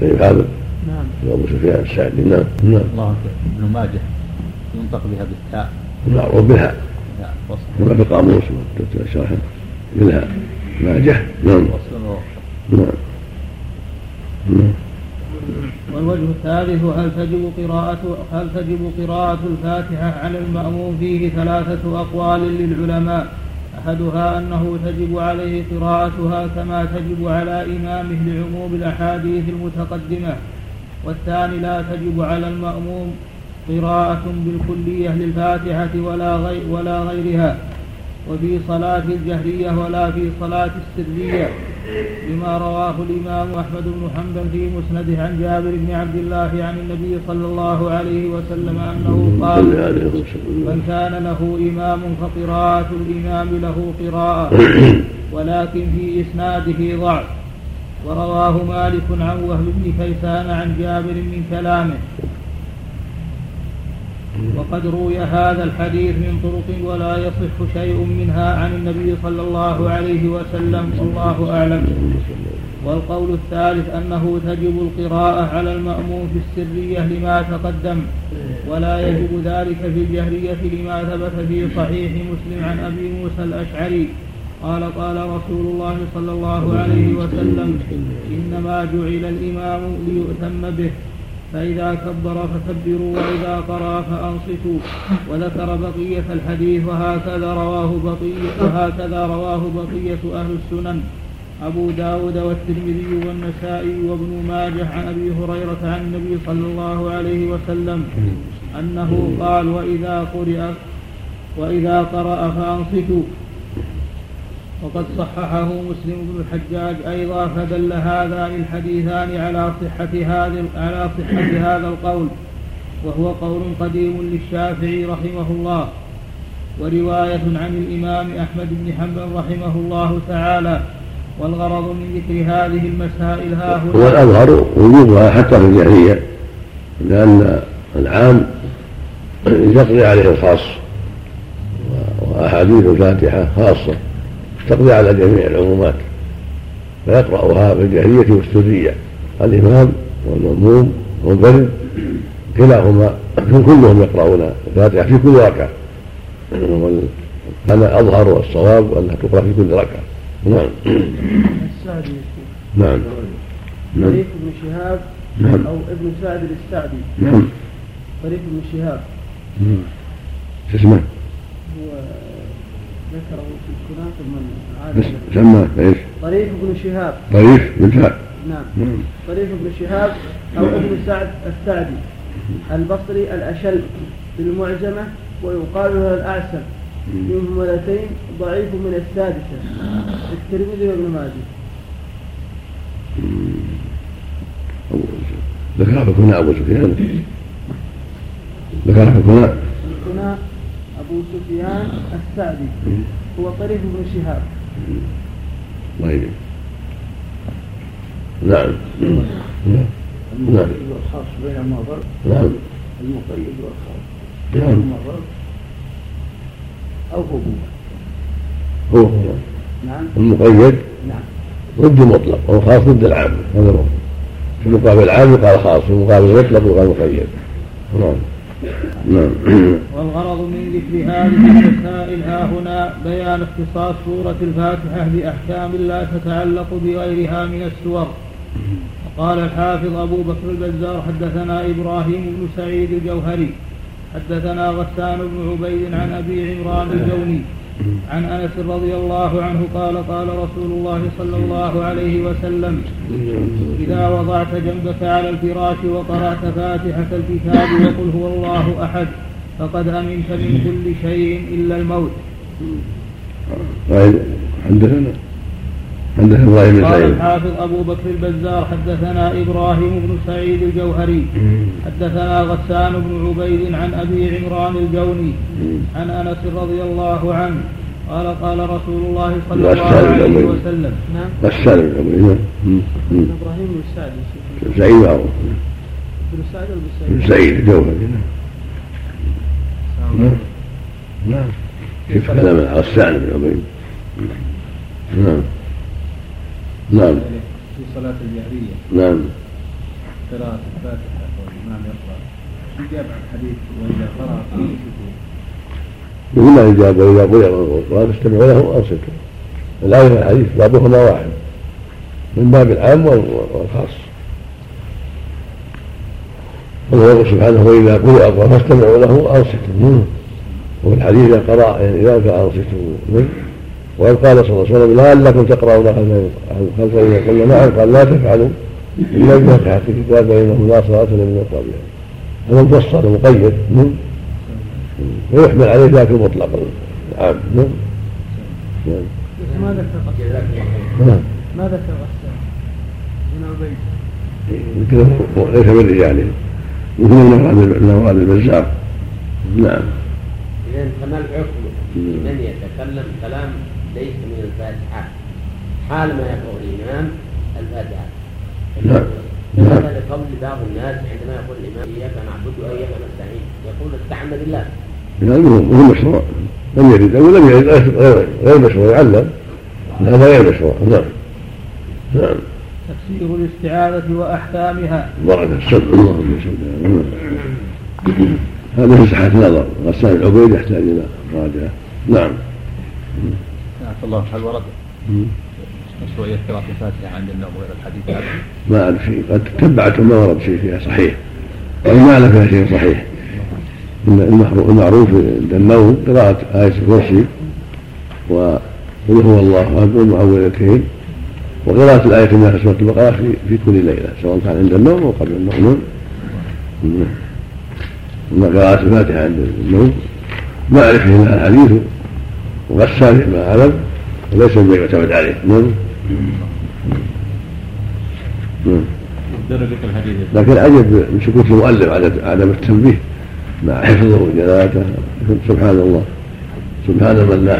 Speaker 3: كريم هذا؟ نعم. أبو سفيان السعدي. نعم نعم.
Speaker 5: الله ابن ماجه ينطق بها بالتاء.
Speaker 3: معروف بها كما في القاموس شرح منها ماجه. نعم. نعم.
Speaker 2: نعم. والوجه الثالث هل تجب قراءة هل تجب قراءة الفاتحة على المأموم فيه ثلاثة أقوال للعلماء؟ أحدها أنه تجب عليه قراءتها كما تجب على إمامه لعموم الأحاديث المتقدمة. والثاني لا تجب على المأموم قراءة بالكلية للفاتحة ولا غير ولا غيرها. وفي صلاة الجهرية ولا في صلاة السرية بما رواه الإمام أحمد بن حنبل في مسنده عن جابر بن عبد الله عن النبي صلى الله عليه وسلم أنه قال من كان له إمام فقراءة الإمام له قراءة ولكن في إسناده ضعف. ورواه مالك عن وهب بن كيسان عن جابر من كلامه. وقد روي هذا الحديث من طرق ولا يصح شيء منها عن النبي صلى الله عليه وسلم والله أعلم. والقول الثالث أنه تجب القراءة على المأموم في السرية لما تقدم ولا يجب ذلك في الجهرية لما ثبت في صحيح مسلم عن أبي موسى الأشعري. قال قال رسول الله صلى الله عليه وسلم إنما جعل الإمام ليؤتم به. فإذا كبر فكبروا وإذا قرأ فأنصتوا. وذكر بقية الحديث وهكذا رواه بقية وهكذا رواه بقية أهل السنن. أبو داود والترمذي والنسائي وابن ماجه عن أبي هريرة عن النبي صلى الله عليه وسلم أنه قال وإذا قرئ وإذا قرأ فأنصتوا. وقد صححه مسلم بن الحجاج أيضا فدل هذان الحديثان على صحة هذا على صحة هذا القول وهو قول قديم للشافعي رحمه الله ورواية عن الإمام أحمد بن حنبل رحمه الله تعالى والغرض من ذكر هذه المسائل ها
Speaker 3: هو الأظهر وجوبها حتى في الجاهلية لأن العام يقضي عليه الخاص وأحاديث الفاتحة خاصة. تقضي على جميع العمومات فيقرأها في الجاهلية والسرية الإمام والمأموم والمنفرد كلاهما كلهم يقرؤون الفاتحة في كل ركعة أنا أظهر والصواب أنها تقرأ في كل ركعة. نعم. نعم. نعم.
Speaker 4: طريق ابن شهاب
Speaker 3: نعم.
Speaker 4: أو ابن سعد السعدي.
Speaker 3: نعم.
Speaker 4: طريق ابن شهاب.
Speaker 3: نعم. شو اسمه؟
Speaker 4: هو ذكره في
Speaker 3: سماه إيش؟
Speaker 4: طريق ابن شهاب.
Speaker 3: طريف بن سعد
Speaker 4: نعم. طريق ابن شهاب أو ابن سعد السعدي. البصري الأشل بالمعجمة ويقال له الأعسل. من هملتين ضعيف من السادسة. الترمذي وابن ماجه.
Speaker 3: ذكر في كنا أبو سفيان. ذكر في كنا
Speaker 4: الكناة أبو سفيان السعدي. هو طريق ابن شهاب.
Speaker 3: يجزيك نعم. نعم نعم.
Speaker 6: والخاص بينهما فرق
Speaker 3: نعم.
Speaker 6: المقيد والخاص
Speaker 3: نعم.
Speaker 6: بينهما فرق أو هو.
Speaker 3: هو هو.
Speaker 4: نعم.
Speaker 3: المقيد.
Speaker 6: نعم.
Speaker 3: ضد المطلق والخاص ضد العام. هذا هو. في مقابل العام يقال خاص في مقابل المطلق يقال مقيد. نعم. نعم.
Speaker 2: والغرض من ذكر هذه المسائل ها هنا بيان اختصاص سورة الفاتحة بأحكام لا تتعلق بغيرها من السور. وقال الحافظ أبو بكر البزار حدثنا إبراهيم بن سعيد الجوهري حدثنا غسان بن عبيد عن أبي عمران الجوني عن أنس رضي الله عنه قال قال رسول الله صلى الله عليه وسلم إذا وضعت جنبك على الفراش وقرأت فاتحة الكتاب وقل هو الله أحد فقد أمنت من كل شيء إلا الموت.
Speaker 3: طيب حدثنا حدثنا إبراهيم بن
Speaker 2: قال
Speaker 3: سعيد
Speaker 2: الحافظ أبو بكر البزار حدثنا إبراهيم بن سعيد الجوهري حدثنا غسان بن عبيد عن أبي عمران الجوني عن أنس رضي الله عنه قال قال رسول الله صلى الله عليه. وسلم.
Speaker 4: نعم.
Speaker 3: غسان بن عبيد نعم.
Speaker 4: إبراهيم بن سعد.
Speaker 3: سعيد معروف
Speaker 4: بن سعد ولا
Speaker 3: بن
Speaker 4: سعيد؟
Speaker 3: سعيد الجوهري نعم. نعم نعم. كيف كلام غسان بن عبيد نعم. نعم.
Speaker 6: في صلاة الجهرية.
Speaker 3: نعم.
Speaker 6: قراءة الفاتحة والإمام يقرأ. جاب عن حديث وإذا قرأ فأنصتوا
Speaker 3: يقول ما يجاب واذا قرئ القرآن فاستمعوا له وانصتوا الآية والحديث بابهما واحد. من باب العام وال- والخاص. الله يقول سبحانه وإذا قرئ القرآن فاستمعوا له وانصتوا وفي الحديث إذا قرأ إذا فانصتوا وقال قال صلى الله عليه وسلم لعلكم تقرؤون خلف خلف اذا قلنا نعم قال لا تفعلوا. إلا بفتحه الكتاب فانه لا صلاه لمن قبلها هذا مفصل مقيد. ويحمل عليه ذاك المطلق. العام نعم. نعم.
Speaker 4: ما ذكر
Speaker 3: نعم
Speaker 4: ما ذكر غسان بن عبيد
Speaker 3: ليس من رجاله يمكن انه هذا البزار نعم
Speaker 7: إذا فما الحكم؟ لمن يتكلم كلام ليس من الفاتحة. حال ما يقرأ الإمام الفاتحة. هذا لقول بعض الناس عندما يقول الإمام إياك نعبد وإياك نستعين؟ يقول استعن بالله.
Speaker 3: هذا هو هو مشروع. لم يرد أو لم يرد غير مشروع يعلم. هذا غير مشروع. نعم. نعم.
Speaker 2: تفسير الاستعاذة وأحكامها.
Speaker 3: بركة السمع اللهم صل على. هذا مساحة نظر غسان العبيد يحتاج إلى مراجعة. نعم.
Speaker 8: عفى الله هل ورد. مشروعية قراءة الفاتحة عند النوم غير الحديث هذا؟
Speaker 3: ما أعرف شيء. قد تبعت وما ورد شيء فيها. صحيح. وأنا ما أعلم فيها شيء صحيح. المعروف عند النوم قراءة آية الكرسي وقل هو الله أحد والمعوذتين وقراءة الآية من سورة البقرة في, في كل ليلة سواء كان عند النوم أو قبل النوم. نعم. أما قراءة الفاتحة عند النوم. ما أعرف فيها الحديث. وغسان ما أعلم وليس مما يعتمد عليه. نعم. نعم. لكن عجب من سكوت المؤلف على عدم التنبيه مع حفظه وجلاته. سبحان الله. سبحان من لا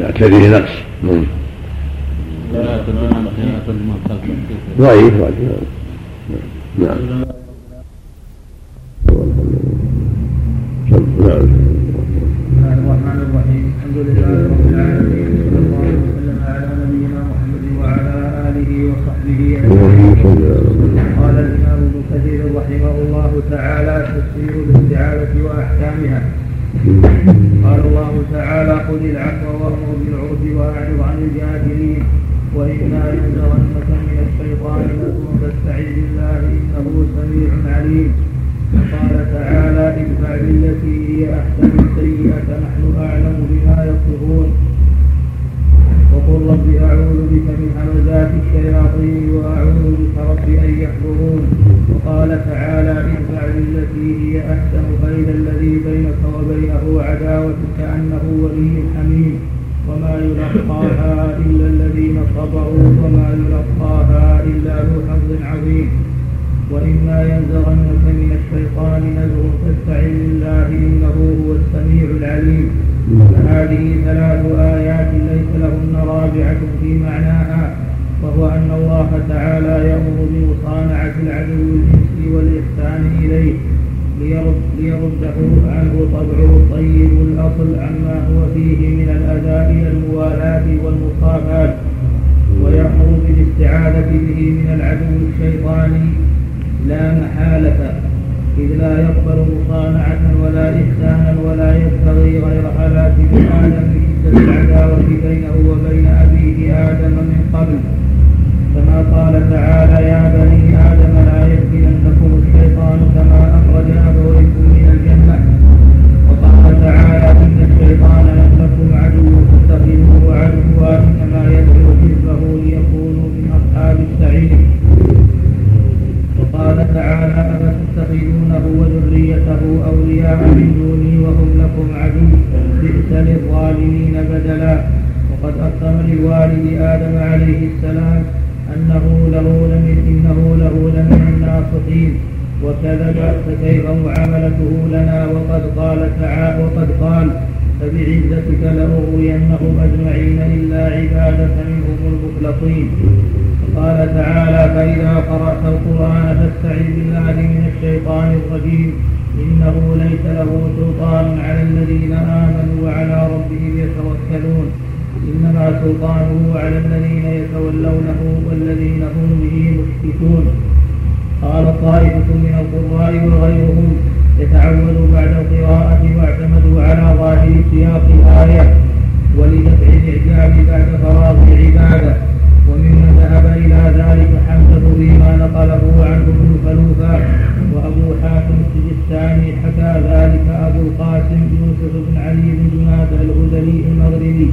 Speaker 3: يعتريه نقص. نعم. ضعيف نعم.
Speaker 2: نعم بسم الله الرحمن الرحيم الحمد لله رب العالمين صلى الله وسلم على نبينا محمد وعلى آله وصحبه أجمعين. قال الإمام ابن كثير رحمه الله تعالى تفسير الاستعاذه وأحكامها. قال الله تعالى خذ العفو وأمر بالعرف وأعرض عن الجاهلين وإنا ينزغنك من الشيطان نزغ فاستعذ بالله إنه سميع عليم. قال تعالى ادفع بالتي هي أحسن السيئة نحن أعلم بما يصفون وقل رب أعوذ بك من همزات الشياطين وأعوذ بك رب أن يحضرون. وقال تعالى ادفع بالتي هي أحسن فاذا الذي بينك وبينه عداوة كأنه ولي حميم. وما يلقاها إلا الذين صبروا وما يلقاها إلا ذو حظ عظيم. وإما ينزغنك من الشيطان نزغ فاستعذ بالله إنه هو السميع العليم. فهذه ثلاث آيات ليس لهن رابعة في معناها وهو أن الله تعالى يأمر بمصانعة العدو الإنسي والإحسان إليه ليرد ليرده عنه طبعه الطيب الأصل عما هو فيه من الأذى إلى الموالاة والمصافات ويأمر بالاستعاذة به من العدو الشيطاني لا محالة إذ لا يقبل مصانعة ولا إحسانا ولا يبتغي غير ابن آدم بشدة العداوة بينه وبين أبيه آدم من قبل. كما قال تعالى يا بني آدم لا يفتننكم الشيطان كما أخرج أبويكم من الجنة. وقال تعالى إن الشيطان لكم عدو فاتخذوه عدوا إنما يدعو حزبه ليكونوا من أصحاب السعير. وقال تعالى أفتتخذونه وذريته أولياء من دوني وهم لكم عدو بئس للظالمين بدلا. وقد أقسم للوالد آدم عليه السلام أنه له لمن إنه له لمن الناصحين وكذب فكيف معاملته لنا وقد قال تعالى وقد قال فبعزتك لأغوينهم أجمعين إلا عبادك منهم المخلصين. قال تعالى فإذا قرأت القرآن فاستعذ بالله من الشيطان الرجيم. إنه ليس له سلطان على الذين آمنوا وعلى ربهم يتوكلون. إنما سلطانه على الذين يتولونه والذين هم به مشركون. قال طائفة من القراء وغيرهم يتعود بعد القراءة واعتمدوا على ظاهر سياق الآية ولدفع الإعجاب بعد فراغ العبادة. وممن ذهب إلى ذلك حمزة فيما نقله عنه ابن خلوفة وأبو حاتم السجستاني حكى ذلك أبو القاسم يوسف بن علي بن جناد الهذلي المغربي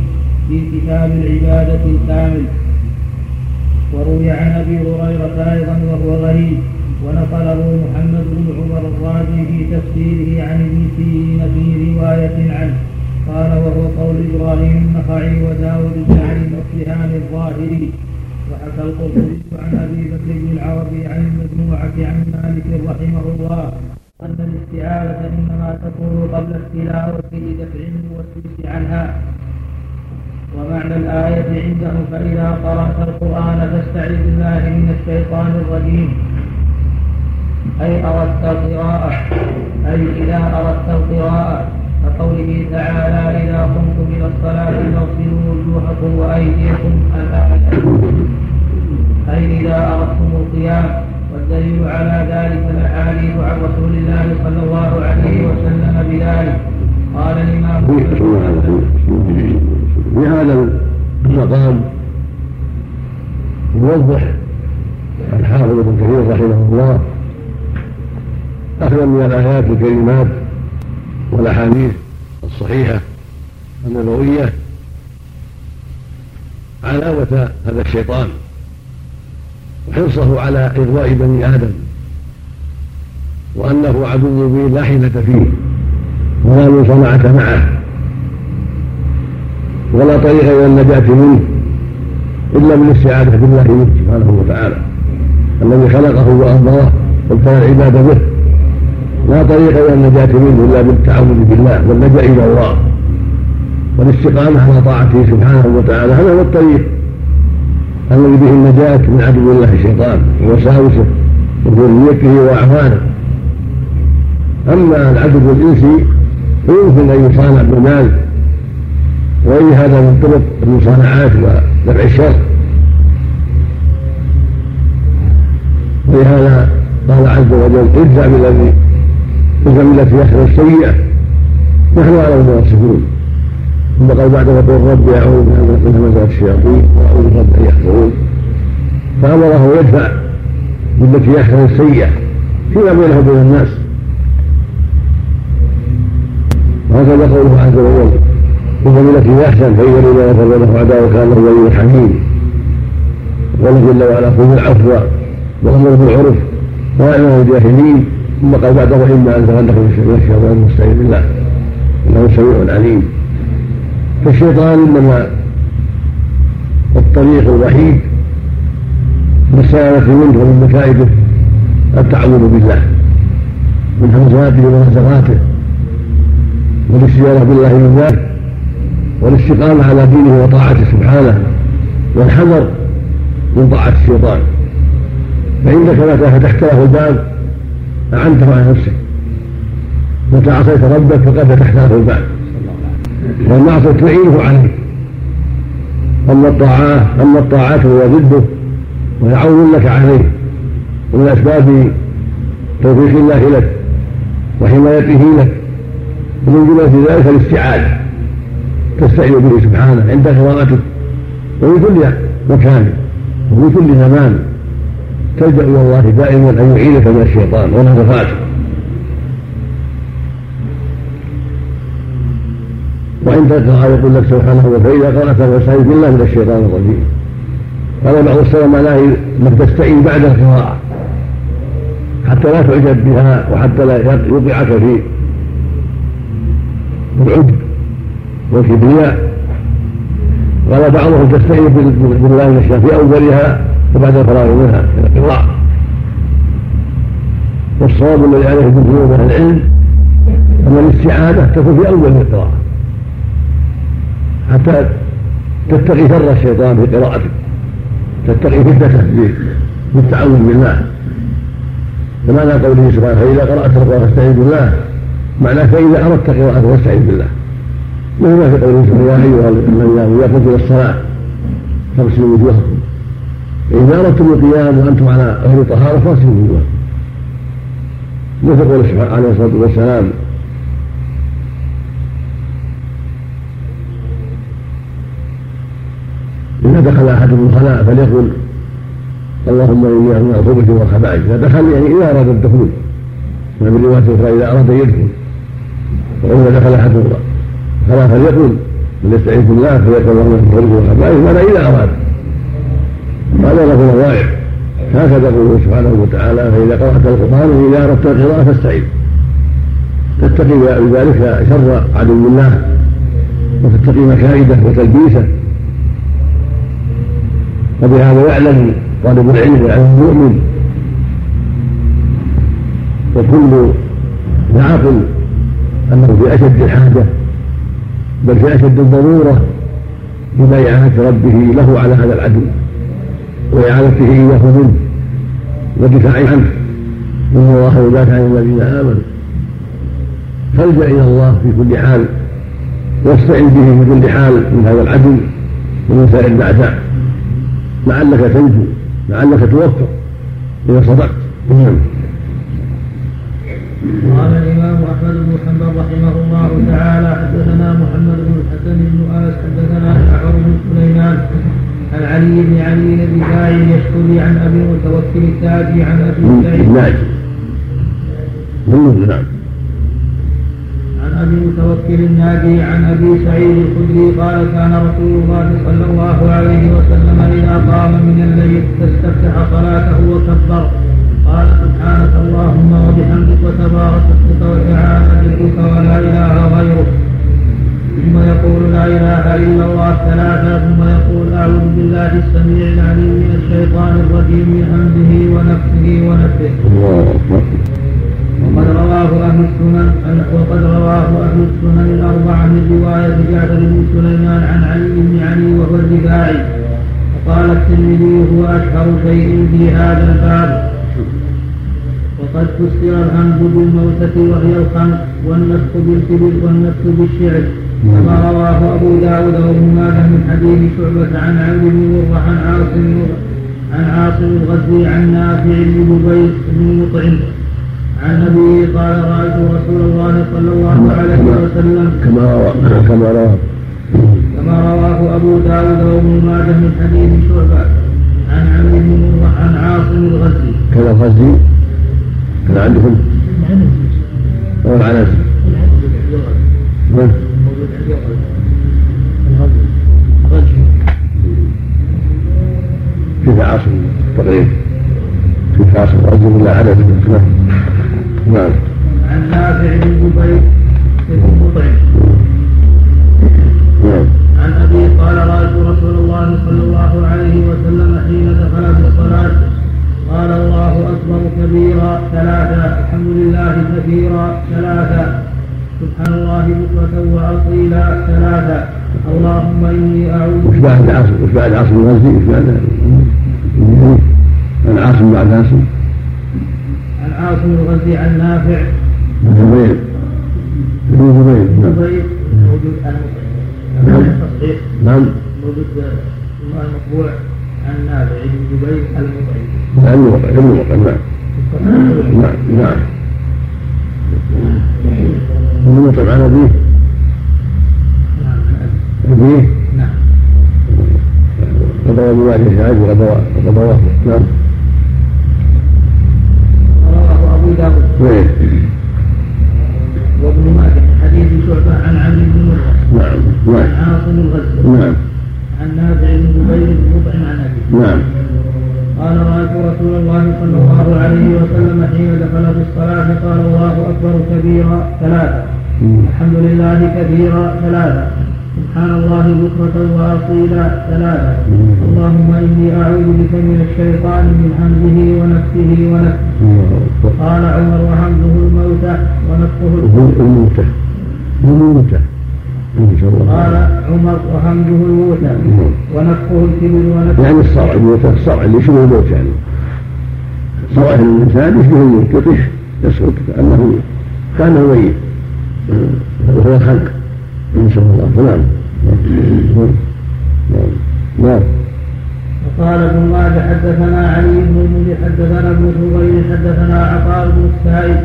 Speaker 2: في كتاب العبادة الكامل. وروي عن أبي هريرة أيضا وهو غريب. ونقله محمد بن عمر الرازي في تفسيره عن ابن سيرين في رواية عنه. قال وهو قول إبراهيم النخعي وداود بن علي الأصلهاني الظاهري. وحكى القرطبي عن أبي بكر بن العربي عن المجموعة عن مالك رحمه الله أن الاستعاذة إنما تكون قبل التلاوة لدفع الموسوس عنها. ومعنى الآية عنده فإذا قرأت القرآن فاستعذ بالله من الشيطان الرجيم. أي أردت القراءة أي إذا أردت القراءة كقوله تعالى إذا قمتم إلى الصلاة فاغسلوا وجوهكم وأيديكم الآية أي إذا أردتم القيام والدليل على ذلك الأحاديث عن رسول الله صلى الله عليه وسلم بذلك. قال الإمام
Speaker 3: في هذا المقام يوضح الحافظ ابن كثير رحمه الله أخذا من الآيات الكريمات والأحاديث الصحيحة النبوية علاوة هذا الشيطان وحرصه على إغواء بني آدم وأنه عدو به لا حيلة فيه ولا مصنعة معه ولا طريق إلى النجاة منه إلا بالاستعاذة بالله منه سبحانه وتعالى الذي خلقه وأمره وابتلى العباد به لا طريق إلى النجاة منه إلا بالتعوذ بالله واللجأ إلى الله والاستقامة على طاعته سبحانه وتعالى. هذا هو الطريق الذي به النجاة من عدو الله الشيطان ووساوسه وذريته وأعوانه. أما العدو الإنسي فيمكن أن يصانع بالمال وغير هذا من طرق المصانعات ودفع الشر. ولهذا قال عز وجل ادفع بالذي ادفع بالتي يحصل السيئة. نحن أعلم بما يصفون ثم قال بعد وقول رب اعوذ من همزات الشياطين وأعوذ رب أن يحضرون. فأمره يدفع بالتي يحسن السيئة فيما بينه وبين الناس. وهكذا قوله عز وجل إن بالتي يحسن فإذا الذين غفر له عداوة كان له ولي حميم قال جل وعلا خذ العفو وأمر بالعرف وأعلم الجاهلين ثم قال بعد وإما أن تغلق من الشيطان المستعين بالله إنه سميع عليم. فالشيطان إنما الطريق الوحيد للسلامة منه ومن مكائده التعوذ بالله من همزاته ونزغاته والاستجابة بالله من ذلك والاستقامة على دينه وطاعته سبحانه والحذر من طاعة الشيطان. فإنك متى فتحت له الباب أعنته على نفسك. متى عصيت ربك فقد فتحت له الباب والمعصية تعينه عليه أما الطاعات أما الطاعات هو ضده ويعون لك عليه. ومن أسباب توفيق الله لك وحمايته لك. ومن جملة ذلك الاستعاذة تستعين به سبحانه عند قراءتك وفي كل مكان. وفي كل زمان. تلجأ إلى الله دائما أن يعينك من الشيطان ونفقاته وإن تقرأ يقول لك سبحانه فإذا قرأت فاستعذ بالله من الشيطان الرجيم. قال بعض السلف معناه انك تستعين بعد القراءة حتى لا تعجب بها وحتى لا يوقعك في العجب والكبرياء قال بعضهم تستعين بالله من الشيطان في أولها وبعد الفراغ منها. من القراءة والصواب الذي عليه جمهور أهل العلم أن الاستعاذة تكون في أول القراءة حتى تتقي شر الشيطان في قراءتك تتقي فتنته بالتعوذ بالله. فمعنى قوله سبحانه فإذا قرأت القرآن فاستعذ بالله. معناه فإذا أردت قراءته فاستعذ بالله. مثل ما في قوله سبحانه يا أيها الذين آمنوا إذا قمتم إلى الصلاة. فاغسلوا وجوهكم. إذا أردتم القيام وأنتم على غير طهارة فاغسلوا وجوهكم مثل قول عليه الصلاة والسلام إذا دخل أحدكم الخلاء فليقل اللهم إني أعوذ الخبث والخبائث إذا دخل يعني إذا أراد الدخول ما من رواية أخرى إذا أراد يدخل. وإذا دخل أحدكم الخلاء فليقل من يستعيذ بالله فليقل اللهم من الخبث والخبائث ماذا إذا أراد؟ هذا له نظائر هكذا يقول سبحانه وتعالى فإذا قرأت القرآن وإذا أردت القراءة فاستعيذ تتقي بذلك شر عدو الله وتتقي مكائده وتلبيسه. وبهذا يعلم طالب العلم ويعلم المؤمن. وكل عاقل أنه في أشد الحاجة بل في أشد الضرورة إلى اعانه ربه له على هذا العدو. واعانته إياه منه والدفاع عنه. ان الله يدافع عن الذين آمنوا. فالجا إلى الله في كل حال. واستعن به في كل حال من هذا العدو ومن سائر الاعداء لعلك تنجو لعلك توفق إذا صدقت. نعم.
Speaker 2: قال الإمام أحمد بن حنبل رحمه الله تعالى حدثنا محمد بن الحسن بن آس حدثنا جعفر بن سليمان عن علي بن علي الرفاعي يشكري عن أبي متوكل التاجي عن أبي سعيد.
Speaker 3: نعم.
Speaker 2: أبي متوكل الناجي عن أبي سعيد الخدري قال كان رسول الله صلى الله عليه وسلم إذا قام من الليل فاستفتح صلاته وكبر. قال سبحانك اللهم وبحمدك وتبارك اسمك وتعالى جدك ولا إله غيرك. ثم يقول لا إله إلا الله ثلاثا ثم يقول أعوذ بالله السميع العليم من الشيطان الرجيم من همزه ونفسه ونفسه وقد رواه السنن وقد رواه أهل السنن الأربعة من رواية جعفر بن سليمان عن علي بن علي وهو الرفاعي وقال الترمذي هو أشهر شيء في هذا الباب. وقد فسر الهمز بالموتة وهي الخمس والنفخ بالكبر والنفخ بالشعر. كما رواه أبو داود وابن ماجه من حديث شعبة عن عبد بن مرة عن عاصم عن عاصم الغزي عن نافع بن جبير بن مطعم. عن أبي قال رأيت رسول الله صلى الله عليه وسلم.
Speaker 3: كما روى كما روى.
Speaker 2: كما رواه أبو داود وابن ماجه من حديث شعبة عن عمرو بن مره عن عاصم الغزي
Speaker 3: كذا الغزي كان عندكم؟ أو العنز من؟ كيف عاصم تقريبا كيف عاصم الغزي ولا عدد نعم نعم
Speaker 2: عن نافع بن جبير بن
Speaker 3: نعم.
Speaker 2: عن أبي قال رأيت رسول الله صلى الله عليه وسلم حين دخل في الصلاة. قال الله أكبر كبيرا ثلاثا الحمد لله كثيرا ثلاثا سبحان الله بكرة وأصيلا ثلاثا اللهم إني أعوذ
Speaker 3: وش بعد عاصم وش بعد عاصم الغزي وش بعد عن عاصم بعد عاصم
Speaker 2: عن عاصم الغزي عن نافع
Speaker 3: بن زبير بن زبير نعم.
Speaker 2: زبير موجود
Speaker 3: نعم.
Speaker 2: التصحيح
Speaker 3: نعم.
Speaker 2: موجود المطبوع عن نافع بن جبير المطعم.
Speaker 3: ابن وقع نعم. نعم. نعم. ابن مطعم عن أبيه.
Speaker 2: نعم.
Speaker 3: أبيه. وقد روى وقد رواه نعم.
Speaker 2: رواه أبو داود.
Speaker 3: وين
Speaker 2: وابن ماجه حديث شعبة عن عمرو بن مرة
Speaker 3: نعم.
Speaker 2: عن
Speaker 3: نعم
Speaker 2: عاصم الغزي
Speaker 3: نعم.
Speaker 2: عن نافع بن جبير بن عن أبيه
Speaker 3: نعم.
Speaker 2: قال رأيت رسول الله صلى الله عليه وسلم حين دخل في الصلاة قال الله أكبر كبيرا ثلاثة الحمد لله كثيرا ثلاثة سبحان الله بكرة وأصيلا ثلاثة اللهم إني أعوذ بك من الشيطان من همزه ونفسه ونفسه. قال عمر وهمزه الموتى الكفر
Speaker 3: الموتى الموتى
Speaker 2: قال عمر وهمزه الموتى ونفخه الكبر ونفخه
Speaker 3: يعني الصرع الموتى الصرع اللي يشبه الموت يعني. صرع الإنسان يشبه الموت يطيح يسقط كانه كأنه ميت. وهو ان شاء الله. نعم نعم
Speaker 2: وقال ابن ماجه حدثنا علي بن المنذر حدثنا ابن فضيل حدثنا عطاء بن السائب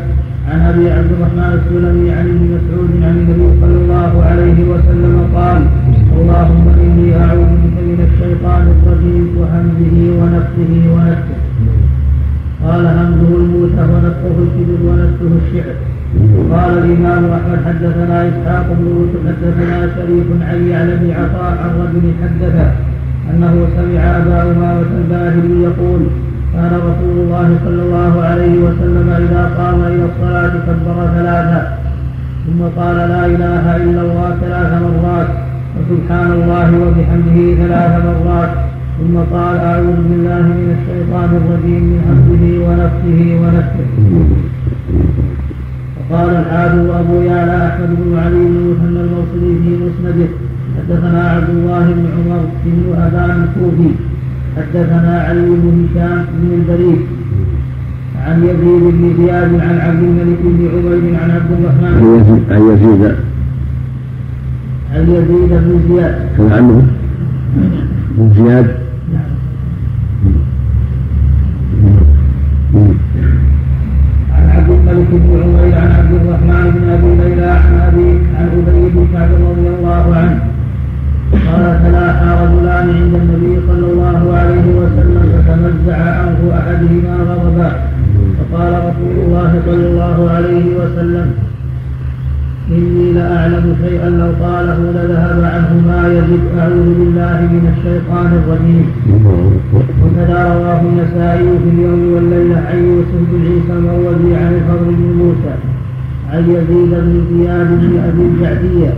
Speaker 2: عن أبي عبد الرحمن السلمي عن ابن مسعود عن النبي صلى الله عليه وسلم قال اللهم إني أعوذ بك من الشيطان الرجيم وهمزه ونفسه ونفسه. قال همزه الموتى ونفسه الكبر ونفسه الشعر. قال الإمام أحمد حدثنا إسحاق بن يوسف حدثنا شريف عن يعلى بن عطاء عن رجل حدثه أنه سمع أبا أمامة الباهلي يقول كان رسول الله صلى الله عليه وسلم إذا قام إلى الصلاة كبر ثلاثا ثم قال لا إله إلا الله ثلاث مرات وسبحان الله وبحمده ثلاث مرات. ثم قال أعوذ بالله من الشيطان الرجيم من همزه ونفسه ونفسه. وقال الحافظ أبو يعلى أحمد بن علي بن مثنى الموصلي في مسنده حدثنا عبد الله بن عمر بن ابان الكوفي حدثنا علي بن هشام بن البريد عن يزيد بن زياد عن عبد الملك بن عبيد عن عبد الرحمن.
Speaker 3: عن يزيد. عن يزيد
Speaker 2: بن زياد.
Speaker 3: كان عنه؟ بن زياد؟
Speaker 2: عن عبد الملك بن عمير عن ابي بن كعب رضي الله عنه قال تلاحى رجلان عند النبي صلى الله عليه وسلم فتمزع انف احدهما غضبا فقال رسول الله صلى الله عليه وسلم إني لأعلم شيئا لو قاله لذهب عنه ما يجب أعوذ بالله من الشيطان الرجيم وكذا رواه النسائي في اليوم والليلة عن يوسف بن عيسى المروزي عن الفضل بن موسى عن يزيد بن زياد بن أبي الجعدية.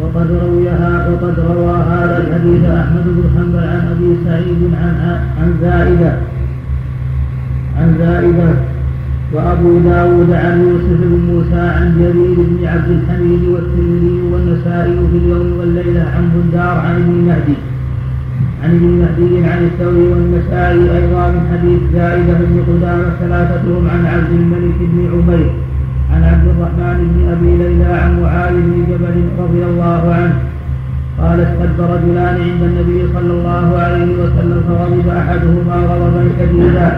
Speaker 2: وقد رويها وقد روى هذا الحديث أحمد بن حنبل عن أبي سعيد عن عن زائدة. عن زائدة. وأبو داود عن يوسف بن موسى عن جرير بن عبد الحميد والترمذي والنسائي في اليوم والليلة عن بندار عن ابن مهدي. عن ابن مهدي عن الثوري والنسائي أيضا من حديث زائدة بن قدامة ثلاثتهم عن عبد الملك بن عمير. عن عبد الرحمن بن أبي ليلى عن معاذ بن جبل رضي الله عنه قال استد رجلان عند النبي صلى الله عليه وسلم فغضب أحدهما غضبا شديدا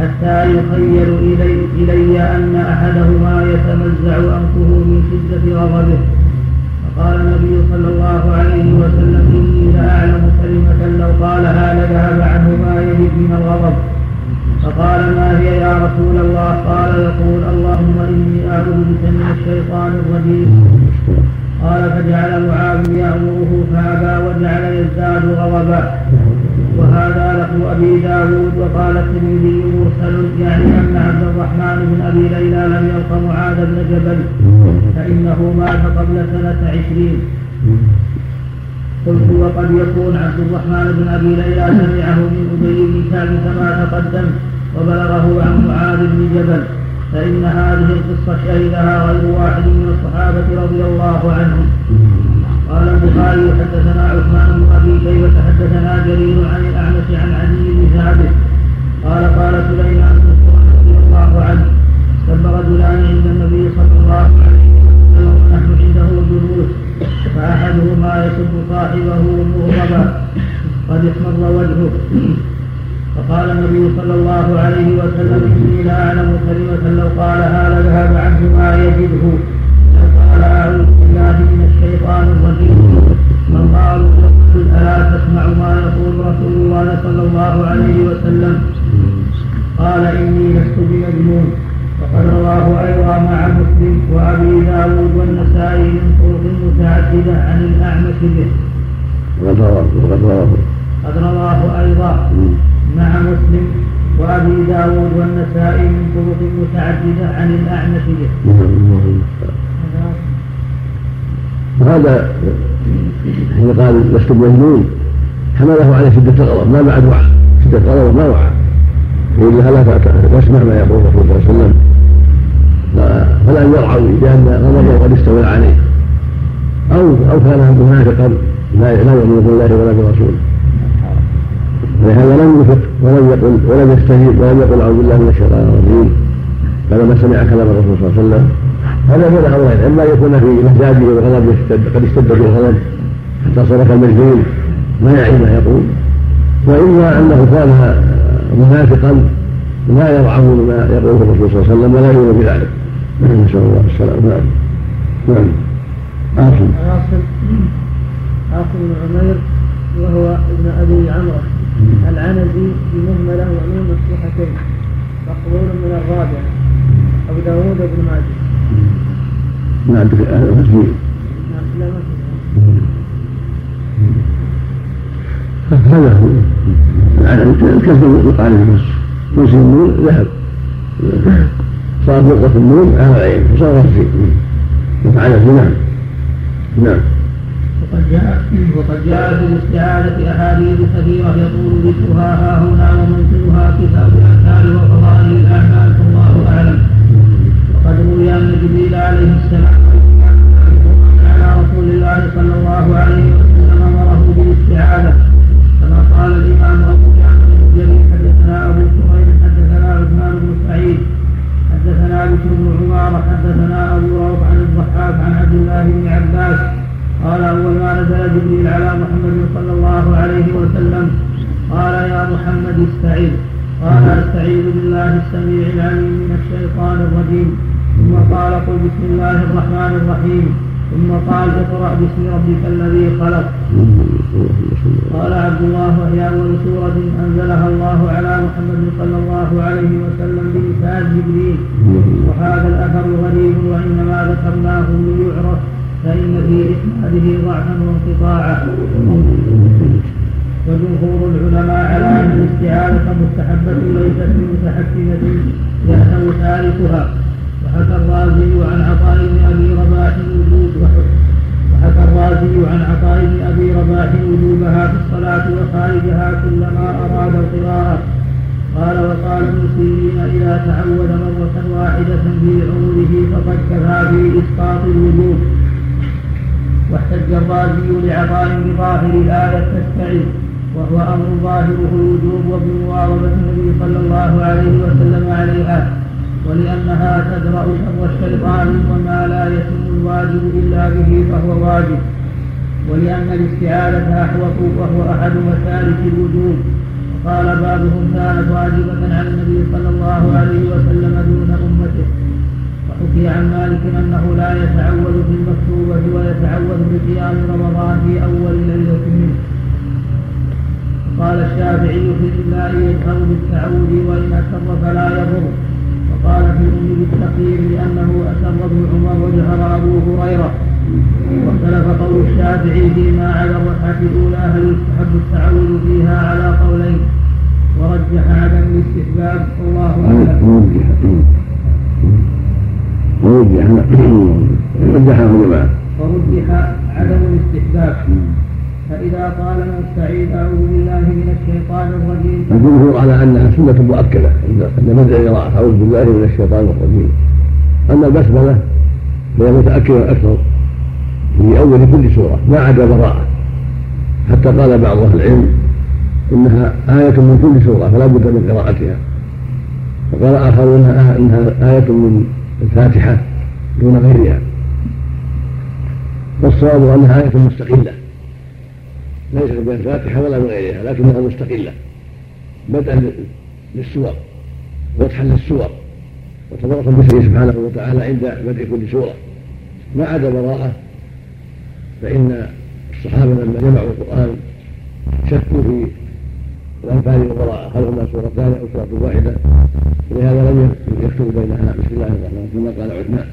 Speaker 2: حتى يخيل إلي, إلي أن أحدهما يتمزع أنفه من شدة غضبه. فقال النبي صلى الله عليه وسلم إني لأعلم كلمة لو قالها لذهب عنه ما يجد من الغضب. فقال ما هي يا رسول الله؟ قال يقول اللهم إني أعوذ بك من الشيطان الرجيم. قال فجعل معاذ يأمره فأبى وجعل يزداد غضبا وهذا له أبي داود وقال الترمذي مرسل يعني أن عبد الرحمن بن أبي ليلى لم يلق معاذ بن جبل فإنه مات قبل سنة عشرين. قلت وقد يكون عبد الرحمن بن أبي ليلى سمعه من أبي بن كما تقدم. وبلغه عن معاذ بن جبل فإن هذه القصة شهدها غير واحد من الصحابة رضي الله عنهم. قال البخاري حدثنا عثمان بن أبي شيبة حدثنا جرير عن الأعمش عن علي بن ثابت. قال قال سليمان بن رضي الله عنه سب رجلان عند النبي صلى الله عليه وسلم ونحن عنده جلوس فأحدهما يسب صاحبه مغضبا قد احمر وجهه. فقال النبي صلى الله عليه وسلم إني لاعلم كلمة لو قالها لذهب عنه ما يجده. قال أعوذ بالله من الشيطان الرجيم. من قالوا ألا تسمع ما يقول رسول الله صلى الله عليه وسلم؟ قال إني لست بمجنون. وقد رواه أيضا مع مسلم وأبي داود والنسائي من طرق متعددة عن الأعمش به.
Speaker 3: وقد رواه.
Speaker 2: قد رواه أيضا. مع مسلم وأبي داود والنسائي من طرق متعددة عن الأعمش به.
Speaker 3: وهذا حين قال لست بمجنون حمله على شدة الغضب. ما بعد وعى. شدة الغضب ما وعى. وإلا لا تسمع ما يقول الرسول صلى الله عليه وسلم. فلن يرعوي لأن غضبه قد استولى عليه. أو أو كان منافقا لا يؤمن بالله ولا برسوله ولهذا لم يفق ولم يقل ولم يستجيب ولم يقل أعوذ بالله من الشيطان الرجيم. بعدما سمع كلام الرسول صلى الله عليه وسلم. هذا من الامرين أما يكون في مزاجه والغضب قد اشتد به الغضب حتى صار كالمجنون ما يعي ما يقول. واما أنه كان منافقا لا يرعى ما يقوله الرسول صلى الله عليه وسلم ولا يؤمن بذلك. نسأل الله السلامة. نعم. نعم.
Speaker 4: عاصم. عاصم. عاصم بن عمير وهو ابن أبي عمرو. العنزي بمهمله وعلوم مفتوحتين مقبول من الرابع أبو داوود بن ماجه.
Speaker 3: ما عندك مسجد هذا هو. الكسب يقال في نص النون ذهب. صار نقطة النون على العين وصار في وفعل في. نعم. نعم.
Speaker 2: وقد جاء في أحاديث كثيرة يطول ذكرها ها هنا ومنزلها كتاب الأذكار وفضائل الأعمال والله أعلم. وقد روي أن جبريل عليه السلام على رسول الله صلى الله عليه وسلم أمره بالاستعاذة. كما قال الإمام أبو جعفر حدثنا أبو كريم حدثنا عثمان بن سعيد حدثنا بشر بن عمارة حدثنا أبو روح عن الضحاك عن عبد الله بن عباس قال أول ما نزل جبريل على محمد صلى الله عليه وسلم قال يا محمد استعذ قال أستعيذ بالله السميع العليم من الشيطان الرجيم. ثم قال قل بسم الله الرحمن الرحيم. ثم قال اقرأ باسم ربك الذي خلق. قال عبد الله وهي أول سورة أنزلها الله على محمد صلى الله عليه وسلم بلسان جبريل. وهذا الأثر غريب وإنما ذكرناه ليعرف فإن في إسناده ضعفا وانقطاعا وجمهور العلماء على أن الاستعاذة مستحبة ليست بمتحكمة يأثم ثالثها وحكى الرازي عن عطاء بن ابي رباح وجوب وحكى الرازي عن عطاء بن ابي رباح وجوبها في الصلاه وخارجها كلما اراد القراءه قال وقال ابن سيرين اذا تعود مره واحدة في عمره فقد كفى في الوجوب واحتج الرازي لعطاء بظاهر الآية تستعذ وهو أمر ظاهره الوجوب وبمواظبة النبي صلى الله عليه وسلم عليها ولأنها تدرأ شر الشيطان وما لا يتم الواجب إلا به فهو واجب ولأن الاستعاذة أحوط وهو أحد مسالك الوجوب. وقال بعضهم كانت واجبة على النبي صلى الله عليه وسلم دون أمته. وحكي عن مالك أنه لا يتعوذ في المكتوبة ويتعوذ بقيام رمضان في أول ليلة منه. قال الشافعي في الإملاء يجهر بالتعوذ وإن أسر فلا يضر. وقال في الأم بالتقييم لأنه أسر ابن عمر وجهر أبو هريرة. واختلف قول الشافعي فيما على الركعة الأولى هل يستحب التعوذ فيها على قولين. ورجح عدم الاستحباب. والله أعلم.
Speaker 3: ورجح رجحه جماعة
Speaker 2: ورجح عدم الاستحباب. فإذا قال المستعيذ أعوذ بالله من الشيطان الرجيم.
Speaker 3: الجمهور على أنها سنة مؤكدة. عند بدء القراءة أعوذ بالله من الشيطان الرجيم. أما البسملة فهي متأكدة أكثر في أول كل سورة ما عدا براءة. حتى قال بعض أهل العلم إنها آية من كل سورة فلا بد من قراءتها. وقال آخرون إنها آية من الفاتحة دون غيرها. والصواب أنها آية مستقلة. ليست من الفاتحة ولا من غيرها لكنها مستقلة. بدءا للسور وفتحا للسور وتبركا باسمه سبحانه وتعالى عند بدء كل سورة. ما عدا براءة فإن الصحابة لما جمعوا القرآن شكوا في الأنفال هل هما سورتان أو سورة واحدة. ولهذا لم يكتبوا بينها بسم الله الرحمن الرحيم كما قال عثمان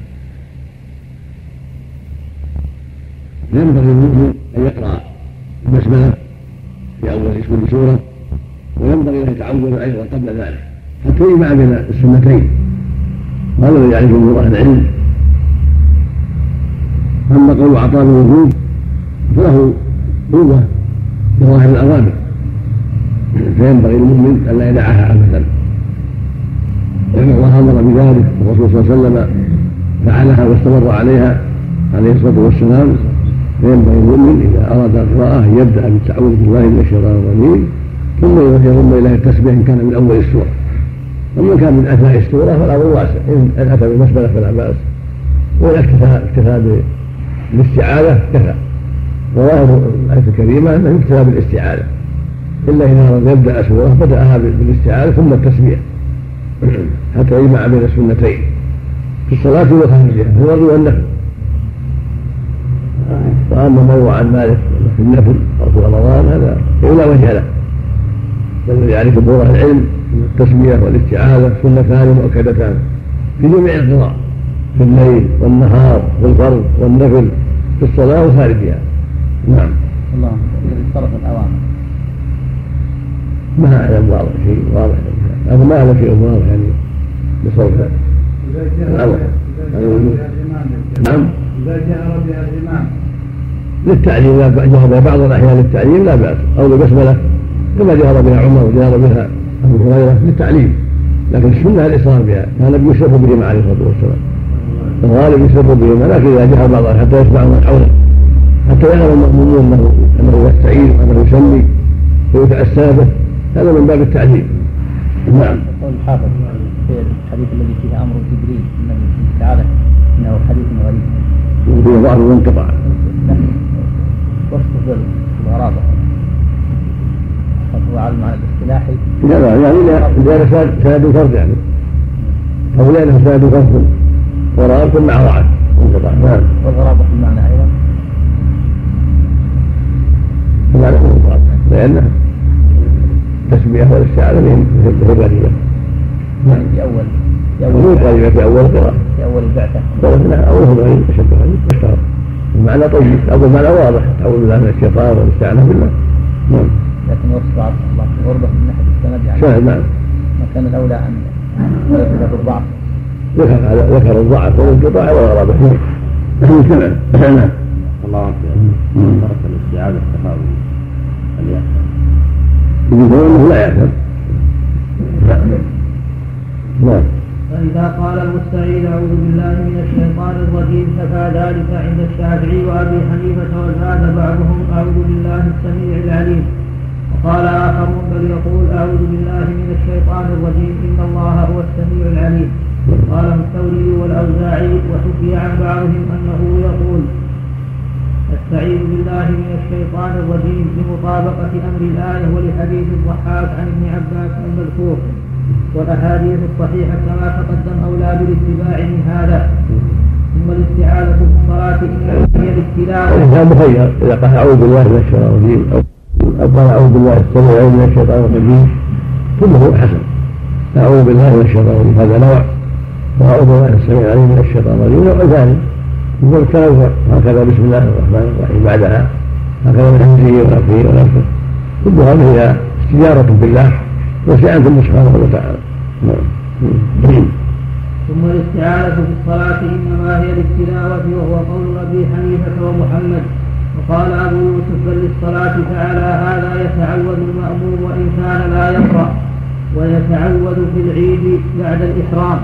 Speaker 3: ينبغي للمؤمن أن يقرأ البسملة في أول كل سورة وينبغي أن يتعود أيضا قبل ذلك. حتى يجمع بين السنتين. وهذا الذي يعرفه من أهل العلم؟ أما قول عطاء الوجوب فله قوة بظاهر الأوامر. فينبغي للمؤمن ألا يدعها أبدا. لأن الله أمر بذلك والرسول صلى الله عليه وسلم فعلها واستمر عليها عليه الصلاة والسلام. فينبغي المؤمن إذا أراد القراءة يبدأ بالتعوذ بالله من الشيطان الرجيم ثم يضم إليه التسبيح إن كان من أول السورة. أما كان من أثناء السورة فالأمر واسع. إن أتى بالمسبلة فلا بأس. وإن اكتفى اكتفى بالاستعاذة كفى. وظاهر الآية الكريمة أنه يكتفى بالاستعاذة. إلا إذا يبدأ سورة بدأها بالاستعاذة ثم التسبيح. [clears throat] حتى يجمع بين السنتين. في الصلاة وخارجها هو الرضا والنفل. وأما ما عن مالك في النفل أو في رمضان هذا لا وجه له. بل الذي يعرف جمهور العلم ان التسميه والاستعاذة سنتان مؤكدتان. في جميع القراء في الليل والنهار في الفرض والنفل في الصلاة وخارجها نعم.
Speaker 5: الله اذا الاوامر
Speaker 3: ما أعلم واضح شيء واضح. هذا ما أعلم شيء واضح يعني بصوت. الامر نعم.
Speaker 9: إذا جهر بها الإمام.
Speaker 3: للتعليم لا جهر بعض الأحيان للتعليم لا بأس. أو بالبسمله كما جهر بها عمر وجهر بها أبو هريرة للتعليم لكن السنة الاصرار بها كان يسر بهما عليه الصلاة والسلام. الغالب يسر بهما لكن إذا جهر بعض حتى يسمع من حوله حتى يعلم المأمومون انه أنه يستعين وانه يسمي ويتأسى به. هذا من باب التعليم. نعم.
Speaker 5: يقول الحافظ في الحديث الذي فيه أمر جبريل انه تعالى إنه حديث غريب.
Speaker 3: وفيه ظهر وانقطع
Speaker 5: وصف بالغرابة. هو على المعنى الاصطلاحي
Speaker 3: لا لا يعني لأن سند فرد يعني. أو لأنه سند فرد وراء مع ضعف انقطع نعم.
Speaker 5: والغرابة في المعنى أيضا.
Speaker 3: المعنى انقطاع تسمية والاستعاذة بهم غريبة
Speaker 5: نعم في أول
Speaker 3: في أول غريبة في أول قراءة.
Speaker 5: في أول البعثة
Speaker 3: أولهم غريب أشد غريب أشتهر. المعنى طيب أقول معنى واضح. تعوذ بالله من الشيطان والاستعانة بالله نعم.
Speaker 5: لكن وصف الله غربة من ناحية السند يعني
Speaker 3: شاهد نعم.
Speaker 5: ما كان الأولى أن يذكر الضعف.
Speaker 3: ذكر ذكر الضعف والانقطاع والغرابة. فيه سمع نعم.
Speaker 7: الله ترك الاستعاذة التفاؤل
Speaker 3: انه لا نعم
Speaker 2: فإذا قال المستعيذ أعوذ بالله من الشيطان الرجيم كفى ذلك عند الشافعي وأبي حنيفة وزاد بعضهم أعوذ بالله السميع العليم. وقال آخرون بل يقول أعوذ بالله من الشيطان الرجيم إن الله هو السميع العليم. بالله من الشيطان الرجيم لمطابقة أمر الآية ولحديث الضحاك عن ابن عباس المذكور. والأحاديث الصحيحة كما تقدم أولى بالاتباع من هذا. ثم الاستعاذة في الصلاة إنما هي الابتلاء.
Speaker 3: الإنسان مخير إذا قال أعوذ بالله من الشيطان الرجيم أو قال أعوذ بالله السميع من الشيطان الرجيم كله حسن. أعوذ بالله من الشيطان الرجيم هذا نوع. وأعوذ بالله السميع العليم من الشيطان الرجيم نوع ثاني. يقول التنوع هكذا بسم الله الرحمن الرحيم. بعدها هكذا من همزه ونفسه ونفسه كل هذه هي استجارة بالله واستعانة سبحانه وتعالى. نعم.
Speaker 2: ثم الاستعاذة في الصلاة إنما هي للتلاوة وهو قول أبي حنيفة ومحمد. وقال أبو يوسف بل للصلاة فعلى هذا يتعود المأموم وإن كان لا يقرأ ويتعود في العيد بعد الإحرام.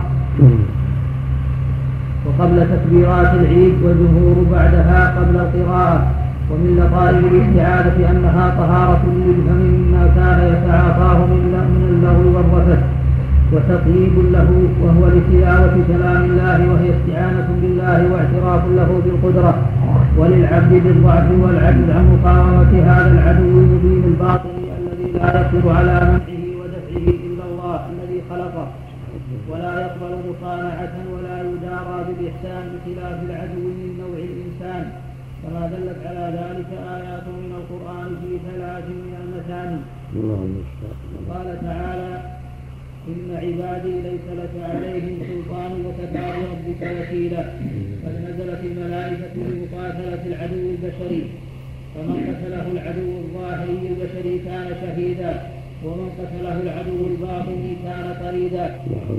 Speaker 2: وقبل تكبيرات العيد والجمهور بعدها قبل القراءة ومن لطائف الاستعاذة أنها طهارة للفم مما كان يتعاطاه من اللغو والرفث وتطيب له وهو لتلاوة كلام الله وهي استعانة بالله واعتراف له بالقدرة وللعبد بالضعف والعجز عن مقاومة هذا العدو المبين الباطن الذي لا يقدر على منعه ودفعه إلا الله الذي خلقه ولا يقبل مصانعة بالإحسان بخلاف العدو من نوع الإنسان كما دلت على ذلك آيات من القرآن في ثلاث من المثاني. قال تعالى إن عبادي ليس لك عليهم سلطان وكفى بربك وكيلا. قد نزلت الملائكة لمقاتلة العدو البشري فمن قتله العدو الظاهري البشري كان شهيدا. ومن قتله العدو الباطني كان طريدا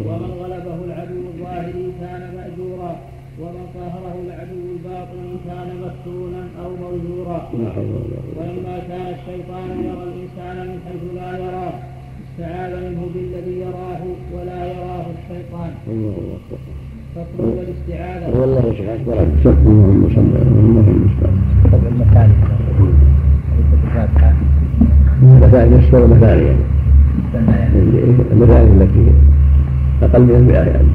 Speaker 2: ومن غلبه العدو الظاهري كان مأجورا ومن قهره العدو الباطني كان مفتونا أو موزورا. ولما كان الشيطان يرى الإنسان من حيث لا يراه استعاذ منه بالذي يراه ولا يراه الشيطان. فصل والاستعاذة
Speaker 3: والله سبحانه وتعالى اللهم صل على محمد المستعان
Speaker 5: طبع المثاني
Speaker 3: يسر المثاني يعني. المثاني التي أقل من المئة يعني.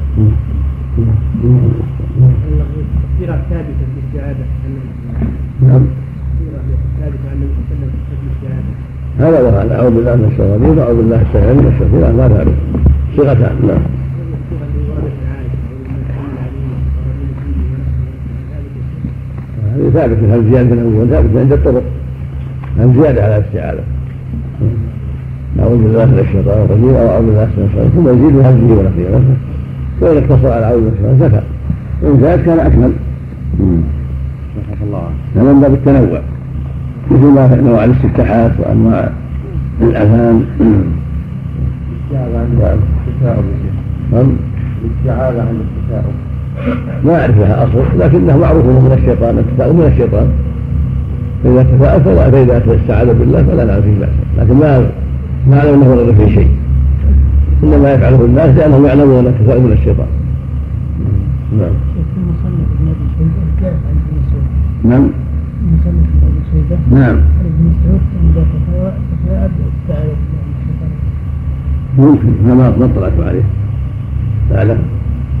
Speaker 1: التفسيرات ثابتة في الاستعاذة
Speaker 3: نعم. هذا وهذا أعوذ بالله من الشيطان الرجيم. وأعوذ بالله السميع من الشيطان ما ثابت صيغتان. نعم. هذه ثابتة هل زيادة ثابتة عند الطرق. هل زيادة على الاستعاذة. أعوذ بالله من الشيطان الرجيم أو أعوذ بالله من الشيطان ثم يزيد هذه ونحوه وإن اقتصر على أعوذ بالله من الشيطان كفى وإن زاد كان أكمل.
Speaker 8: الله.
Speaker 3: هذا من باب التنوع. مثل ما نوع الاستفتاحات وأنواع الأذان
Speaker 8: التثاؤب
Speaker 3: نعم.
Speaker 8: الاستعاذة عند التثاؤب
Speaker 3: ما أعرف لها أصل لكنه معروف من الشيطان التثاؤب من الشيطان. فإذا تفاءل فلا فإذا استعاذ بالله فلا نعرف فيه بأسا لكن ما ما أعلم أنه ورد فيه شيء. إنما يفعله الناس لأنهم يعلمون أن التثاؤب من الشيطان. نعم؟ نعم. نعم. ممكن. ما ما اطلعت عليه. فعلا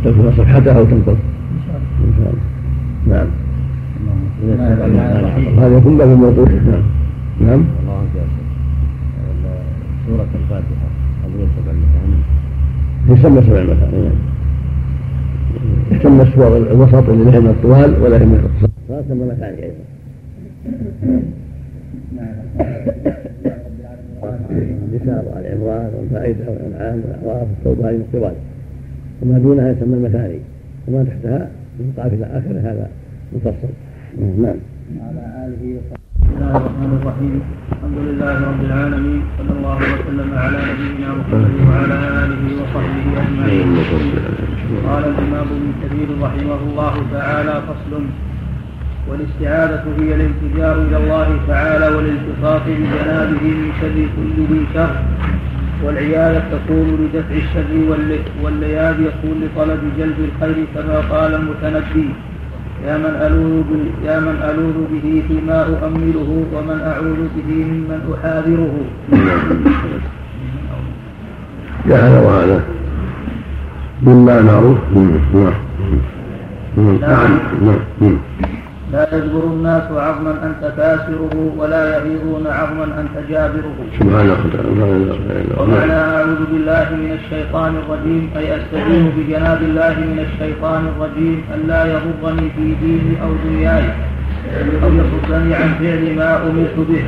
Speaker 3: تكتب صفحته أو تنقص.
Speaker 1: ان شاء الله
Speaker 3: إن شاء الله. نعم. هذا يكون باب الموقوف نعم نعم.
Speaker 8: الله سورة الفاتحة. قضية سبع المثاني
Speaker 3: يسمى سبع المثاني نعم. يسمى السور الوسط اللي لها من الطوال ولا من الاقتصاد يسمى مثاني أيضا النساء وآل عمران والمائدة والأنعام والأعراف والتوبة هذه الطوال وما دونها يسمى المثاني. وما تحتها من قاف إلى آخره هذا مفصل. نعم.
Speaker 5: وعلى آله وصحبه.
Speaker 2: بسم الله الرحمن الرحيم الحمد لله رب العالمين. صلى الله وسلم على نبينا محمد وعلى آله وصحبه أجمعين. قال الإمام ابن كثير رحمه الله تعالى فصل والاستعاذة هي الالتجاء إلى الله تعالى والالتصاق بجنابه من شر كل ذي شر والعيادة تكون لدفع الشر والل- واللياد يكون لطلب جلب الخير كما قال المتنبي. يا من ألوذ يا من ألوذ به فيما أؤمله ومن أعوذ به ممن أحاذره.
Speaker 3: يا هذا وهذا. مما معروف مم. نعم. مم. نعم. نعم.
Speaker 2: لا يجبر الناس عظما أنت كاسره ولا يغيظون عظما أنت جابره
Speaker 3: اله الا
Speaker 2: ومعنى
Speaker 3: الله
Speaker 2: أعوذ بالله من الشيطان الرجيم أي أستعين بجناب الله من الشيطان الرجيم أن لا يضرني في ديني أو دنياي أو يصدني عن فعل ما أمرت به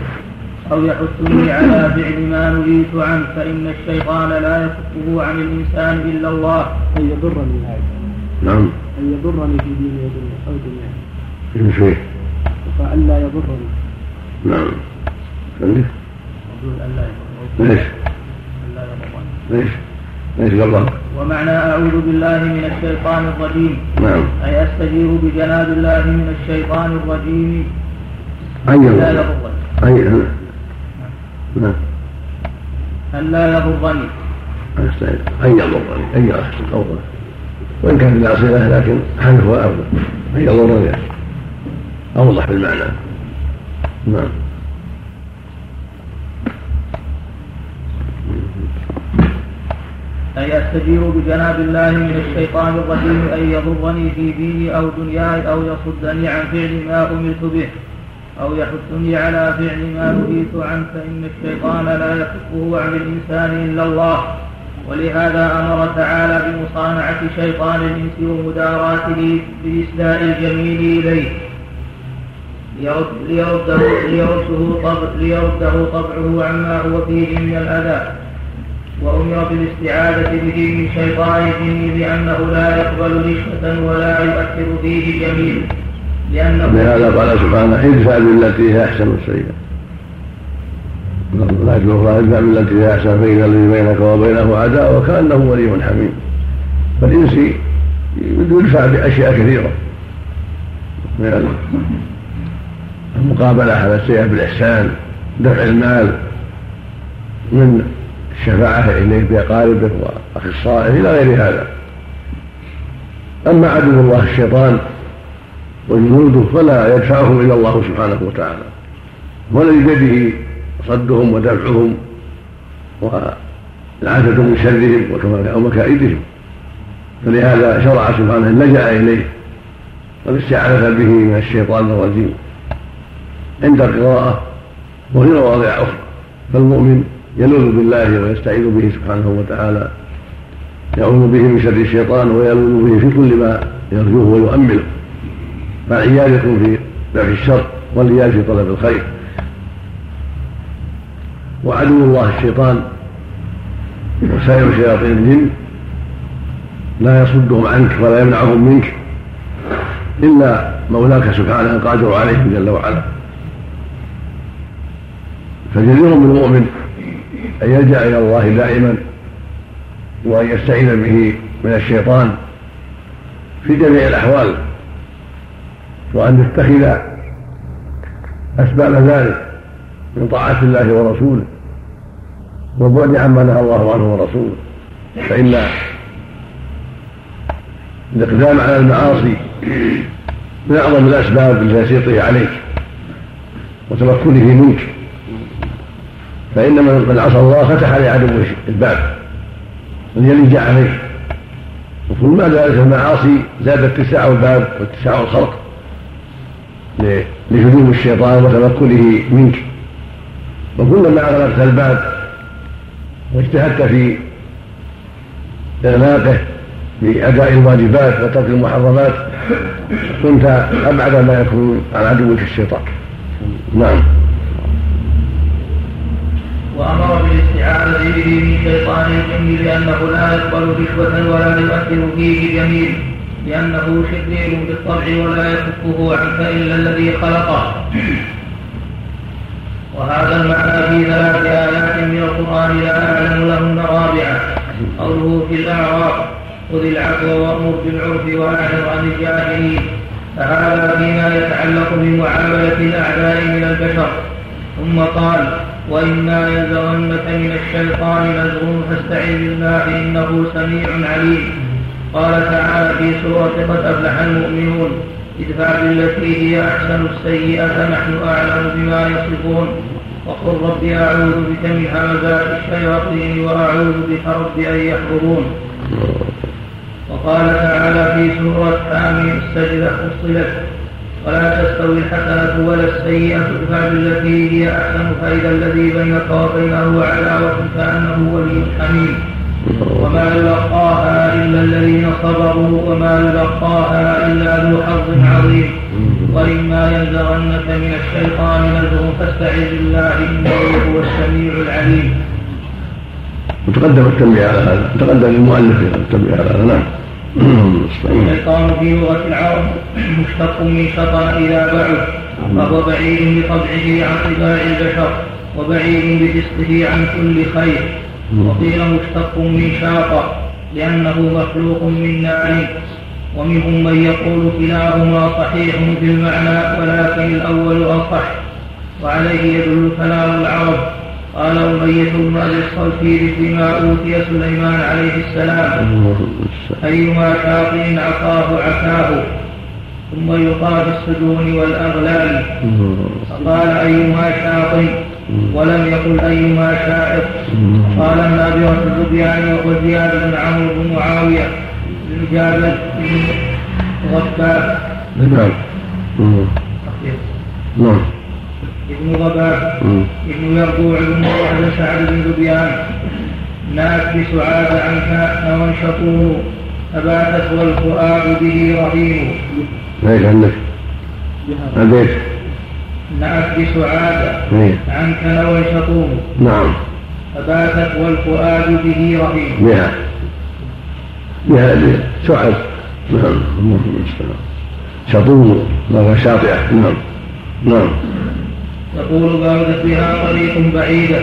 Speaker 2: أو يحثني على فعل ما نهيت عنه فإن الشيطان لا يكفه عن الإنسان إلا الله.
Speaker 4: أن يضرني. هذا
Speaker 3: نعم.
Speaker 4: أن يضرني في ديني أو دنياي. لا يضرني.
Speaker 3: نعم.
Speaker 2: يقول أن لا يضرني.
Speaker 3: ليش؟
Speaker 2: أن لا يضرني.
Speaker 3: ليش؟ ليش قبل
Speaker 2: ومعنى أعوذ بالله من الشيطان الرجيم.
Speaker 3: نعم.
Speaker 2: أي أستجير بجناب الله من الشيطان الرجيم.
Speaker 3: أي
Speaker 2: لا
Speaker 3: يضرني
Speaker 2: يضرني.
Speaker 3: أي نعم.
Speaker 2: أن لا يضرني.
Speaker 3: أستعين أن يضرني. أن أفضل وإن كان لا صلة لكن حذفها أفضل أن يضرني. أوضح بالمعنى. نعم.
Speaker 2: أي أستجير بجناب الله من الشيطان الرجيم أن يضرني في ديني أو دنياي أو يصدني عن فعل ما أمرت به أو يحثني على فعل ما نهيت عنه فإن الشيطان لا يكفه عن الإنسان إلا الله. ولهذا أمر تعالى بمصانعة شيطان الإنس ومداراته بإسداء الجميل إليه. ليرد ليرده ليرده طبع ليرده طبعه عما هو فيه من الأذى. وأمر بالاستعاذة به من شيطان الجن لأنه لا يقبل رشوة ولا يؤثر فيه جميل. لأنه
Speaker 3: لهذا قال سبحانه ادفع بالتي هي أحسن السيئة. لا الله ادفع بالتي هي أحسن فاذا الذي بينك وبينه عداء وكأنه ولي حميم. فالإنس يدفع بأشياء كثيرة. من المقابلة على السيئه بالإحسان دفع المال من الشفاعه اليك باقاربك وأخصائه إلى غير هذا. أما عدو الله الشيطان وجنوده فلا يدفعهم إلى الله سبحانه وتعالى. والذي بيده صدهم ودفعهم والعافيه من شرهم ومكائدهم. فلهذا شرع سبحانه اللجأ إليه والاستعاذه به من الشيطان الرجيم. عند القراءه وفي مواضع أخرى فالمؤمن يلوذ بالله ويستعيذ به سبحانه وتعالى. يعوذ به من شر الشيطان ويلوذ به في كل ما يرجوه ويؤمله. فالعيال يكون في دفع الشر والعيال في طلب الخير. وعدو الله الشيطان وسائر شياطين الجن لا يصدهم عنك ولا يمنعهم منك إلا مولاك سبحانه القادر عليهم جل وعلا. فجدير بالمؤمن أن يلجأ إلى الله دائما وأن يستعيذ به من الشيطان في جميع الأحوال وأن يتخذ أسباب ذلك من طاعة الله ورسوله والبعد عما نهى الله عنه ورسوله. فإن الإقدام على المعاصي من أعظم الأسباب لتسيطه عليك وتمكنه منك. فإن من عصى الله فتح لعدوه الباب. أن يلج عليه. وكل ما زادت المعاصي زاد اتساع الباب واتساع الخلق لهجوم الشيطان وتمكنه منك. وكلما اغلقت الباب واجتهدت في اغلاقه بأداء الواجبات وترك المحرمات. كنت أبعد ما يكون عن عدوك الشيطان. نعم.
Speaker 2: الجن لأنه لا يقبل رشوة ولا يؤثر فيه جميل لأنه شرير بالطبع ولا يكفه عنك إلا الذي خلقه. وهذا المعنى في ثلاث آيات من القرآن لا أعلم لهن رابعة قوله في الأعراف خذ العفو وأمر بالعرف وأعرض عن الجاهلين. فهذا فيما يتعلق بمعاملة الأعداء من البشر. ثم قال وإما ينزغنك من الشيطان نزغ فاستعذ بالله إنه سميع عليم. قال تعالى في سورة قد أفلح المؤمنون. ادفع بالتي هي أحسن السيئة نحن أعلم بما يصفون. وقل رب أعوذ بك من همزات الشياطين وأعوذ بك رب أن يحضرون. وقال تعالى في سورة حامي السجدة فصلت. ولا تستوي الحسنة ولا السيئة ادفع بالتي هي أحسن فإذا الذي بينك وبينه عداوة كأنه ولي حميم. وما يلقاها إلا الذين صبروا وما يلقاها إلا ذو حظ عظيم. وإما ينزغنك من الشيطان نزغ فاستعذ بالله إنه هو السميع العليم.
Speaker 3: وتقدم التنبيه على هذا تقدم المؤلف التنبيه على هذا نعم.
Speaker 2: الشيطان في لغة العرب مشتق من شطن إذا بعد فهو بعيد بطبعه عن طباع البشر وبعيد بفسقه عن كل خير. وقيل مشتق من شاق لأنه مخلوق من نار ومنهم من يقول كلاهما صحيح في المعنى ولكن الأول أصح. وعليه يدل كلام العرب. قال أمية بن أبي الصلت فيما أوتي سليمان عليه السلام. أيما شاطئ عصاه عساه ثم يلقى في السجون والأغلال. فقال أيما شاطئ؟ ولم يقل أيما شاعر قال النابغة الزبيان وزياد بن عمرو بن معاوية بن جابر بن غفار.
Speaker 3: نعم. نعم.
Speaker 2: ابن ضباب ابن يربوع بن بن سعد بن ذبيان ناس بسعاد عنك وانشطون أباتت والفؤاد به رهين
Speaker 3: ليش عندك؟ البيت
Speaker 2: نعت بسعاد
Speaker 3: إيه.
Speaker 2: عنك نوى
Speaker 3: نعم.
Speaker 2: فباتت والفؤاد به رهين
Speaker 3: بها. بها سعد. نعم. اللهم المستعان شطوم مرة شاطئة. نعم. نعم.
Speaker 2: يقول بارزت بها طريق بعيدة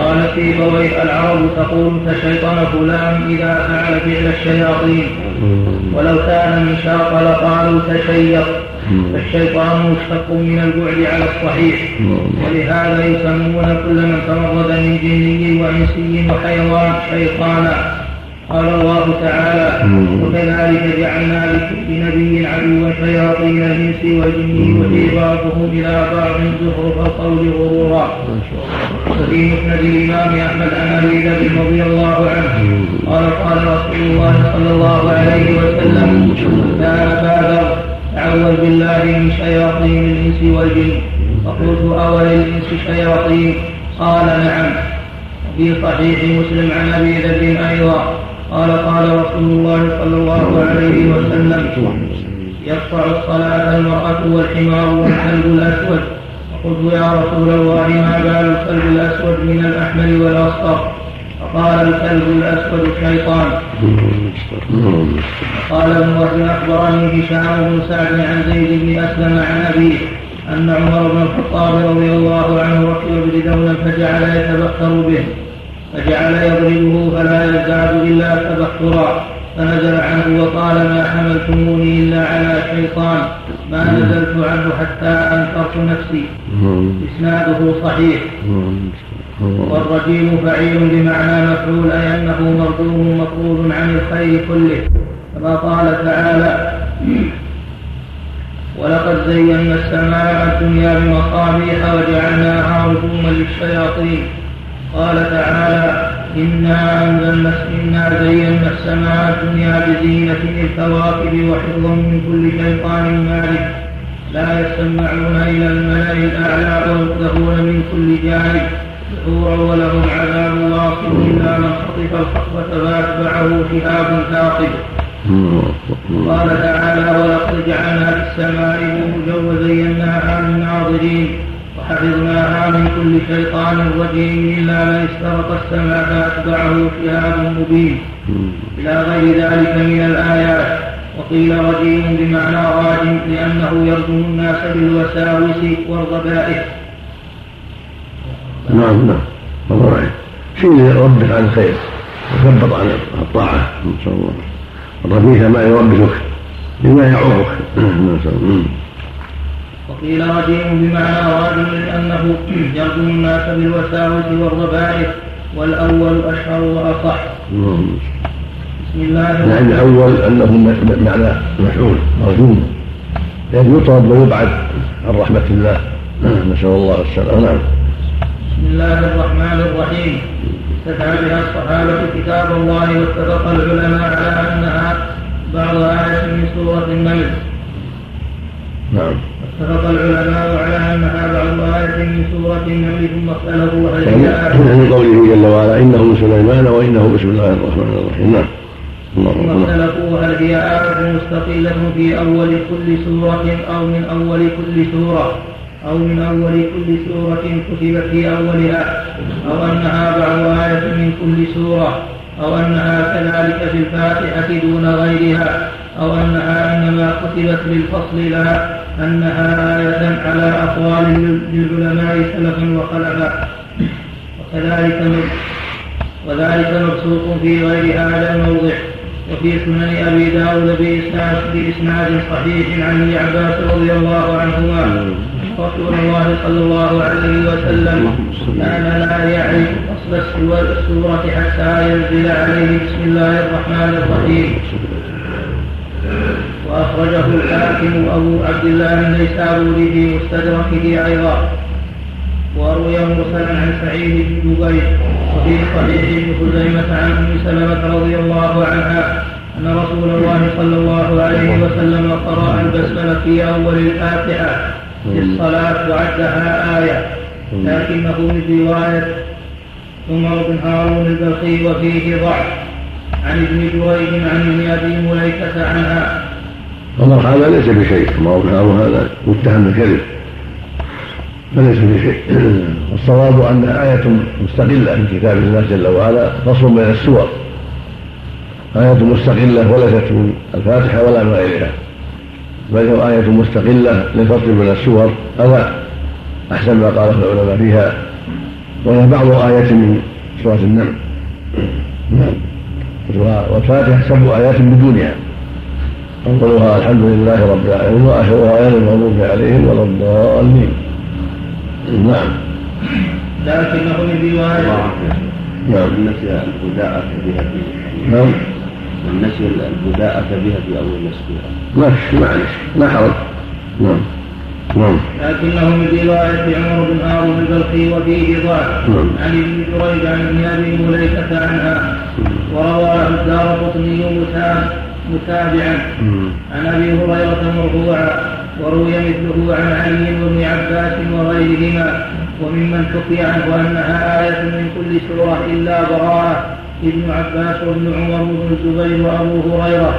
Speaker 2: قال في بويه العرب تقول كشيطان فلان إذا فعل فعل الشياطين. ولو كان من شاق لقالوا تشيط فالشيطان مشتق من البعد على الصحيح. ولهذا يسمون كل من تمرد من جني وإنسي وحيوان شيطانا. قال الله تعالى وكذلك جعلنا لكل نبي عدوا شياطين الانس والجن وفي بعضهم إلى بعض زخرف القول غرورا. وفي مسند الإمام أحمد عن أبي ذر رضي الله عنه. قال قال رسول الله صلى الله عليه وسلم يا ابا ذر تعوذ بالله من شياطين الإنس والجن. فقلت اولي الإنس شياطين قال نعم. في صحيح مسلم عن أبي ذر أيضا. قال قال رسول الله صلى الله عليه وسلم يقطع الصلاة المرأة والحمار والكلب الأسود فقلت يا رسول الله ما بال الكلب الأسود من الأحمر والأصفر؟ فقال الكلب الأسود شيطان. قال ابن أخبرني هشام بن سعد عن زيد بن أسلم عن أبيه أن عمر بن الخطاب رضي الله عنه ركب بدولا فجعل يتبختر به. فجعل يضربه فلا يزداد إلا تبخترا فنزل عنه وقال ما حملتموني إلا على شيطان. ما نزلت عنه حتى أنكرت نفسي. إسناده صحيح. والرجيم فعيل بمعنى مفعول أي أنه مردوم مطرود عن الخير كله. كما قال تعالى ولقد زينا السماء الدنيا بمصابيح وجعلناها رجوما للشياطين. قال تعالى إنا أنزلنا إنا زينا السماء الدنيا بزينة الكواكب وحفظا من كل شيطان مارد لا يسمعون إلى الملأ الأعلى ويقذفون من كل جانب دحورا ولهم عذاب واصب إلا من خطف الخطبة فأتبعه شهاب ثاقب قال تعالى ولقد جعلنا في السماء بروجا وزيناها للناظرين وحفظناها من كل شيطان رجيم. إلا من استرق السمع فأتبعه شهاب مبين. إلى غير ذلك من الآيات. وقيل رجيم بمعنى راجم لأنه يرجم الناس بالوساوس والضبائح
Speaker 3: نعم نعم. الله شيء ربك عن الخير. وثبط عن الطاعة نسأل الله. الرفيق ما يربكك بما يعوقك الله.
Speaker 2: وقيل رجيم بمعنى راجل لأنه [clears throat] يرجم الناس بالوساوس والربائح والأول أشهر وأصح. بسم الله
Speaker 3: يعني الأول أنه معنى مفعول مرجوم يعني يطرد ويبعد عن رحمة الله. [clears throat] نسأل الله السلامة. نعم.
Speaker 2: بسم الله الرحمن الرحيم. استدعى بها الصحابة كتاب الله واتفق العلماء على أنها بعض آية من سورة النمل.
Speaker 3: نعم.
Speaker 2: اتفق العلماء على أنها بعض آية من سورة النمل ثم اختلفوا هل هي
Speaker 3: يعني قوله جل وعلا إنه من سليمان وإنه بسم الله الرحمن الرحيم نعم
Speaker 2: ثم. اختلفوا هل هي آية مستقلة في أول كل سورة أو من أول كل سورة أو من أول كل سورة كتبت في أولها أو أنها بعض آية من كل سورة أو أنها كذلك في الفاتحة دون غيرها أو أنها إنما كتبت للفصل لا أنها آية على أقوال للعلماء سلفا وخلفا. وكذلك وذلك مبسوط في غير هذا الموضع. وفي سنن أبي داود باسناد بإسناد صحيح عن ابن عباس رضي الله عنهما. رسول الله صلى الله عليه وسلم كان لا يعرف اصل السور- السورة حتى ينزل عليه بسم الله الرحمن الرحيم. وأخرجه الحاكم أبو عبد الله النيسابوري في مستدركه أيضا. وروي مرسلا عن سعيد بن جبير وفي صحيح ابن خزيمة عن أم سلمة رضي الله عنها أن رسول الله صلى الله عليه وسلم قرأ البسملة في أول الفاتحة في الصلاة وعدها آية. لكنه من رواية عمر بن هارون البلخي وفيه ضعف. عن ابن جريج عن ابن أبي مليكة عنها.
Speaker 3: عمر هذا ليس بشيء. هارون هذا؟ متهم بالكذب. فليس بشيء. [clears throat] والصواب انها آية مستقلة في كتاب الله جل وعلا فصل بين السور. آية مستقلة وليست من الفاتحة ولا من غيرها. بل هي آية مستقلة للفصل بين السور. هذا أحسن ما قاله العلماء فيها. وهي بعض آية من سورة النمل. [clears throat] نعم. والفاتحة سبع آيات بدونها أولها الحمد لله رب العالمين وآخرها غير المغضوب عليهم ولا الضالين. نعم.
Speaker 2: لكنه من رواية
Speaker 3: نعم.
Speaker 10: نسي البداءة بها في
Speaker 3: نعم.
Speaker 10: نسي البداءة بها في أول السورة
Speaker 3: ما معلش. لا حرج. نعم. نعم.
Speaker 2: لكنه من رواية عمر بن هارون البلخي وفيه ضعف
Speaker 3: نعم.
Speaker 2: عن ابن جريج عن ابن أبي مليكة عنها. وروى الدار قطني متابعا. عن أبي هريرة مرفوعا وروي مثله عن علي وابن عباس وغيرهما. وممن حكي عنه أنها آية من كل سورة إلا براءة. ابن عباس وابن عمر وابن الزبير وأبو هريرة.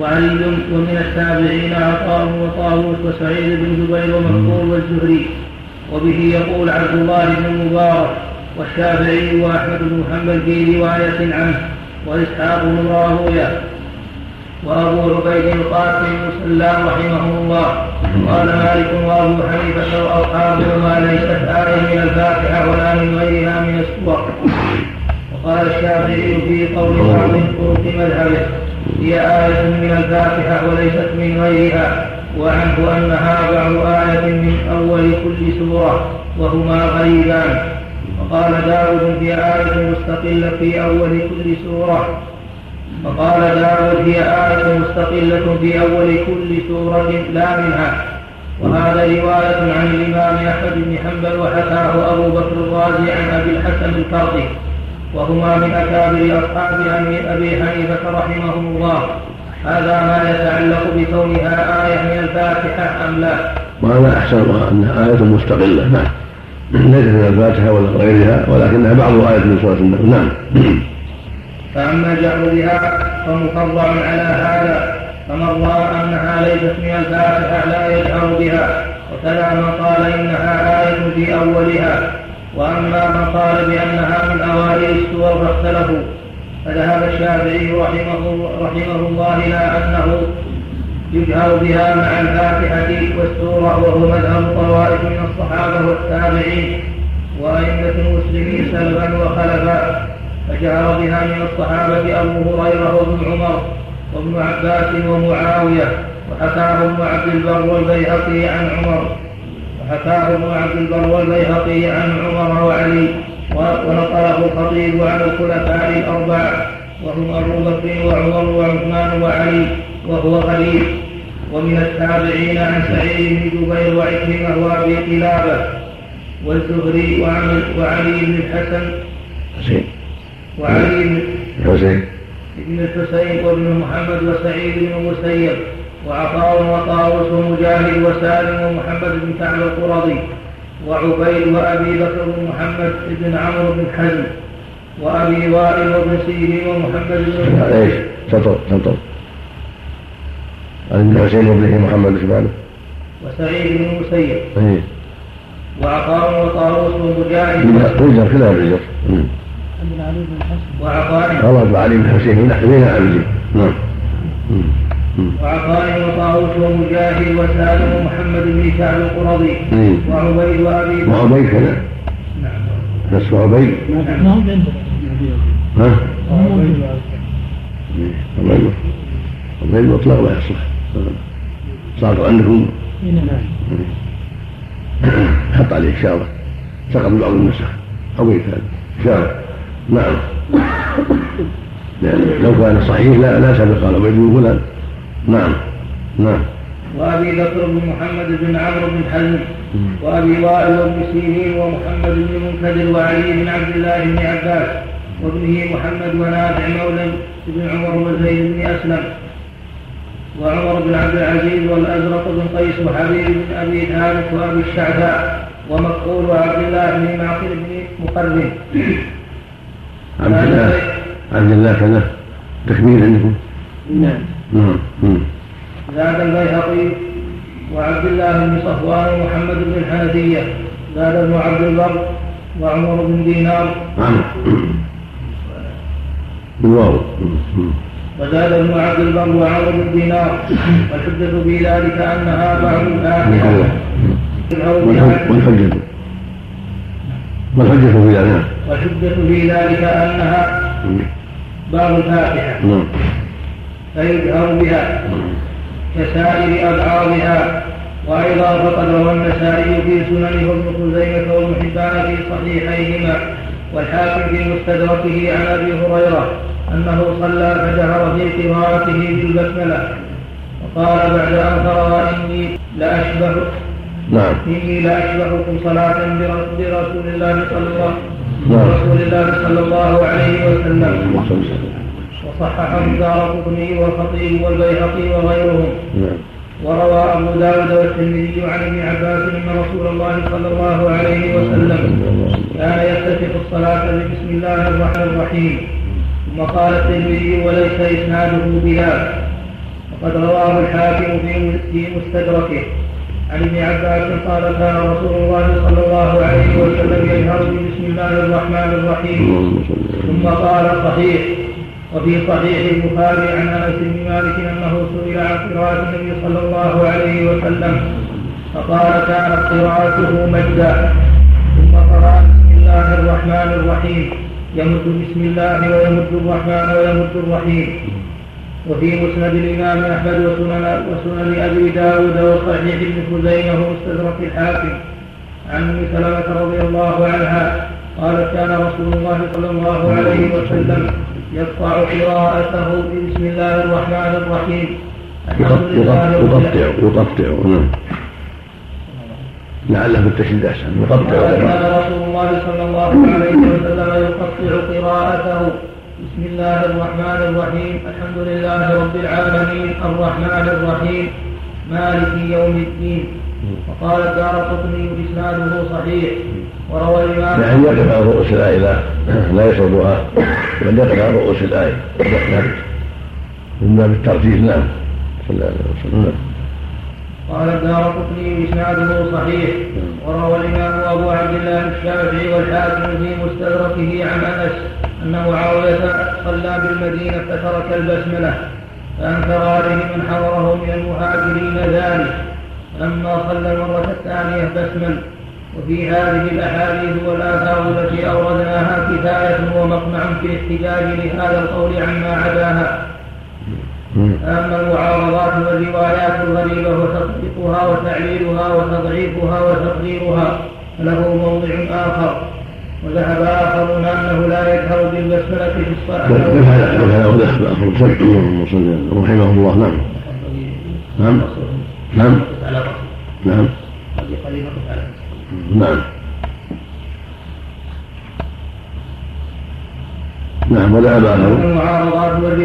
Speaker 2: وعلي ومن التابعين عطاء وطاووس وسعيد بن جبير ومكحول والزهري. وبه يقول عبد الله بن المبارك والشافعي وأحمد بن محمد في رواية عنه. وإسحاق بن راهوية وأبو عبيد القاسم مسلم رحمه الله. قال مالك وأبو حنيفة واصحابهما ليست إيه من الفاتحة ولا من غيرها من السور. وقال الشافعي في قول بعض طرق مذهبه هي آية من الفاتحة وليست من غيرها وعنه أنها بعض آية من أول كل سورة وهما غريبان. وقال داود هي آية مستقلة في أول كل سورة. وقال داود هي آية مستقلة في أول كل سورة لا منها. وهذا رواية عن الإمام أحمد بن حنبل وحكاه أبو بكر الرازي عن أبي الحسن الكرخي وهما من أكابر أصحاب أبي حنيفة رحمهم الله. هذا ما يتعلق بكونها آية من الفاتحة أم لا؟
Speaker 3: وهذا أحسنها أنها آية مستقلة نعم. ليست من الفاتحة ولا غيرها ولكنها بعض آية من سورة النمل نعم.
Speaker 2: فأما الجهر بها فمفضل على هذا فمن رأى أنها ليست من الفاتحة لا يجهر بها وكذا من قال إنها آية في أولها. وأما من قال بأنها من أوائل السور فاختلفوا. فذهب الشافعي رحمه, رحمه الله إلى أنه يجهر بها مع الفاتحة والسورة وهو مذهب طوائف من الصحابة والتابعين وأئمة المسلمين سلفا وخلفا فجهر بها من الصحابة أبو هريرة وابن عمر وابن عباس ومعاوية وحكاه ابن عبد البر والبيهقي عن عمر. وحكاه ابن عبد البر والبيهقي عن عمر وعلي ونقله الخطيب عن الخلفاء الأربعة وهم أبو بكر وعمر وعثمان وعلي وهو غريب ومن التابعين عن سعيد بن جبير وعكرمة وأبي قلابة والزهري وعلي بن الحسن. وعلي بن
Speaker 3: حسين
Speaker 2: بن الحسين وابن محمد وسعيد بن المسيب وعطاء وطاووس ومجاهد وسالم ومحمد بن كعب القرظي وعبيد وأبي بكر بن محمد بن عمرو بن حزم وأبي وائل وابن سيرين ومحمد بن
Speaker 3: إيش؟ سطر عن ابن حسين وابنه محمد بن
Speaker 2: وسعيد بن المسيب
Speaker 3: إيه.
Speaker 2: وعطاء وطاووس ومجاهد
Speaker 3: وجر كلها بالجر
Speaker 4: بن
Speaker 2: وعطاء
Speaker 3: علي بن حسين بين عبد نعم
Speaker 2: وعطاء وطاووس ومجاهد وسالم ومحمد بن كعب القرظي وعبيد وابي
Speaker 3: وعبيد كذا
Speaker 2: نعم
Speaker 3: نفس عبيد
Speaker 4: ما هم عندنا
Speaker 3: ها؟ عبيد عبيد مطلق ما يصلح صار عندكم حط عليه إشارة سقط بعض النسخ عبيد هذا إشارة نعم. لأن لو كان صحيح لا لا سبق عبيد بن فلان نعم. نعم.
Speaker 2: وأبي بكر بن محمد بن عمرو بن حزم وأبي وائل وابن سيرين ومحمد بن منكدر وعلي بن عبد الله بن عباس وابنه محمد ونافع مولى بن عمر وزيد بن أسلم وعمر بن عبد العزيز والأزرق بن قيس وحبيب بن أبي ثابت وأبي الشعثاء ومقبول وعبد الله بن معقل بن مقرن.
Speaker 3: عبد الله. عبد الله كذا. تكميل عندكم؟
Speaker 2: نعم.
Speaker 3: نعم.
Speaker 2: زاد البيهقي وعبد الله بن صفوان ومحمد بن الحنفية. زاد ابن عبد البر وعمر بن دينار.
Speaker 3: نعم. بالواو.
Speaker 2: وزاد ابن عبد البر وعمر بن دينار. والحجة في ذلك أنها بعض الآخرة.
Speaker 3: والحجة. والحجة في ذلك.
Speaker 2: والحجة في ذلك أنها باب الفاتحة.
Speaker 3: نعم
Speaker 2: فيجهر بها كسائر أبعاضها وأيضا فقد روى النسائي في سننه وابن خزيمة وابن حبان في صحيحيهما والحاكم في مستدركه عن أبي هريرة أنه صلى فجهر في قراءته بالبسملة وقال بعد أن قرأ إني لأشبه
Speaker 3: نعم.
Speaker 2: إني لأشبهكم صلاة برسول الله صلى الله
Speaker 3: نعم.
Speaker 2: برسول الله صلى الله عليه وسلم. وصححه الدار قطني والخطيب والبيهقي وغيرهم.
Speaker 3: نعم.
Speaker 2: وروى أبو داود والترمذي عن ابن عباس أن رسول الله صلى الله عليه وسلم كان يفتتح الصلاة ببسم الله الرحمن الرحيم. ثم قال الترمذي وليس إسناده بذاك وقد رواه الحاكم في في مستدركه. عن ابن عباس قال كان رسول الله صلى الله عليه وسلم يجهر بسم الله الرحمن الرحيم. ثم قال صحيح. وفي صحيح البخاري عن أنس بن مالك أنه سئل عن قراءة النبي صلى الله عليه وسلم. فقال كانت قراءته مجدا ثم قرأ بسم الله الرحمن الرحيم. يمد بسم الله ويمد الرحمن ويمد الرحيم. وفي مسند الإمام أحمد وسنن وسنن أبي داود وصحيح ابن خزيمة ومستدرك الحاكم. عن أم سلمة رضي الله عنها قالت كان رسول الله صلى الله عليه وسلم يقطع قراءته بسم الله الرحمن الرحيم.
Speaker 3: يقطع يقطع نعم. لعله بالتشديد أحسن. يقطع
Speaker 2: كان رسول الله صلى الله عليه وسلم يقطع قراءته بسم الله الرحمن الرحيم. الحمد لله رب العالمين. الرحمن الرحيم. مالك يوم الدين. وقال الدار قطني اسناده صحيح. وروى الإمام
Speaker 3: يعني يقف على رؤوس الآية؟ لا. لا يشربها بل يقف على رؤوس الآية. من باب الترتيب. نعم. صلى الله عليه وسلم.
Speaker 2: قال الدار قطني اسناده صحيح. وروى الإمام أبو عبد الله الشافعي والحاكم في مستدركه عن أنس أن معاوية صلى بالمدينة فترك البسملة فأنكر عليه من حضره من المهاجرين ذلك. فلما صلى المرة الثانية بسمل وفي هذه الأحاديث والآثار التي أوردناها كفاية ومقنع في الاحتجاج لهذا القول عما عداها. فأما المعارضات والروايات الغريبة وتصديقها وتعليلها وتضعيفها وتقريرها فله موضع آخر. وذهب آخرون أنه لا يجهر بالبسملة في الصلاة
Speaker 3: هذا هو ذهب آخر رحمه الله. نعم. نعم. نعم. نعم. نعم. نعم. وذهب آخرون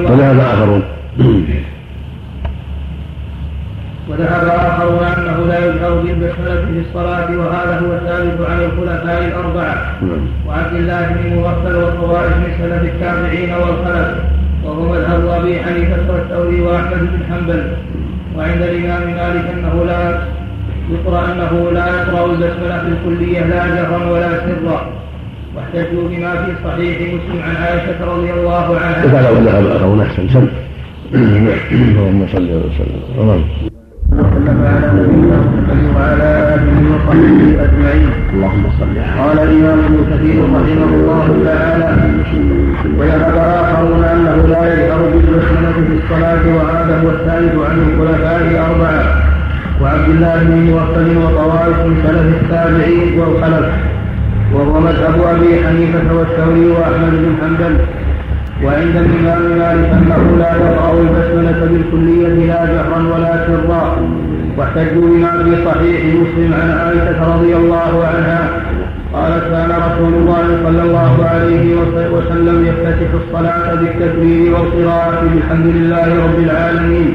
Speaker 3: وذهب آخرون
Speaker 2: وذهب آخرون أنه لا يجهر بالبسملة في الصلاة وهذا هو الثابت عن الخلفاء الأربعة.
Speaker 3: نعم.
Speaker 2: وعبد الله بن مغفل وطوائف من سلف التابعين والخلف وهو مذهب أبي حنيفة والثوري وأحمد بن حنبل. وعند الإمام مالك أنه لا يقرأ أنه لا يقرأ البسملة في الكلية لا جهرا ولا سرا. واحتجوا بما في صحيح مسلم عن عائشة رضي الله عنها.
Speaker 3: آخرون أحسن. سم اللهم صل وسلم
Speaker 2: وسلم على نبينا محمد وعلى اله وصحبه اجمعين.
Speaker 3: اللهم صل
Speaker 2: قال الإمام ابن كثير رحمه الله تعالى وذهب اخرون أنه لا يجهر بالبسمله في الصلاة وهذا هو الثالث عن الخلفاء الأربعة وعبد الله بن موكل وطوائف من سلف التابعين والخلف وهو مذهب أبي حنيفة والثوري وأحمد بن حنبل وعند الإمام مالك أنه لا يقرأ البسملة بالكلية لا جهرا ولا سرا واحتجوا بما في صحيح مسلم عن عائشة رضي الله عنها قالت كان رسول الله صلى الله عليه وسلم يفتتح الصلاة بالتكبير والقراءة بالحمد لله رب العالمين.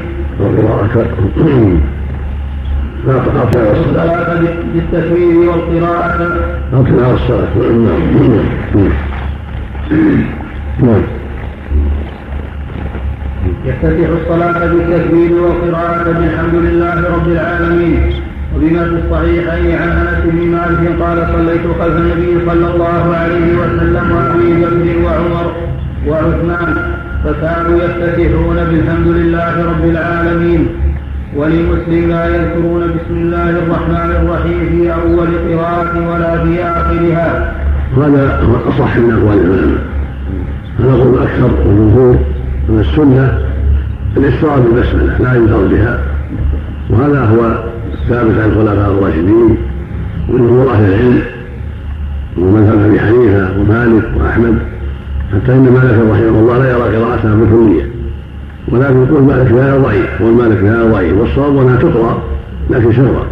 Speaker 2: الصلاة بالتكبير والقراءة.
Speaker 3: أطلع الصلاة نعم نعم
Speaker 2: يفتتح الصلاة بالتكبير والقراءة بالحمد لله رب العالمين وبما في الصحيحين عن أنس بن مالك قال صليت خلف النبي صلى الله عليه وسلم وأبي بكر وعمر وعثمان فكانوا يفتتحون بالحمد لله رب العالمين ولمسلم لا يذكرون بسم الله الرحمن الرحيم في أول قراءة ولا في آخرها.
Speaker 3: هذا هو أصح من أقوال العلماء. هذا أكثر والجمهور من السنة الإسراء بالبسملة لا يجهر بها. وهذا هو الثابت عن الخلفاء الراشدين وجمهور أهل العلم ومذهب أبي حنيفة ومالك وأحمد حتى إن مالك رحمه الله لا يرى قراءتها بالكلية ولكن يقول مالك فيها ضعيف والمالك فيها ضعيف والصواب أنها تقرأ لكن شرا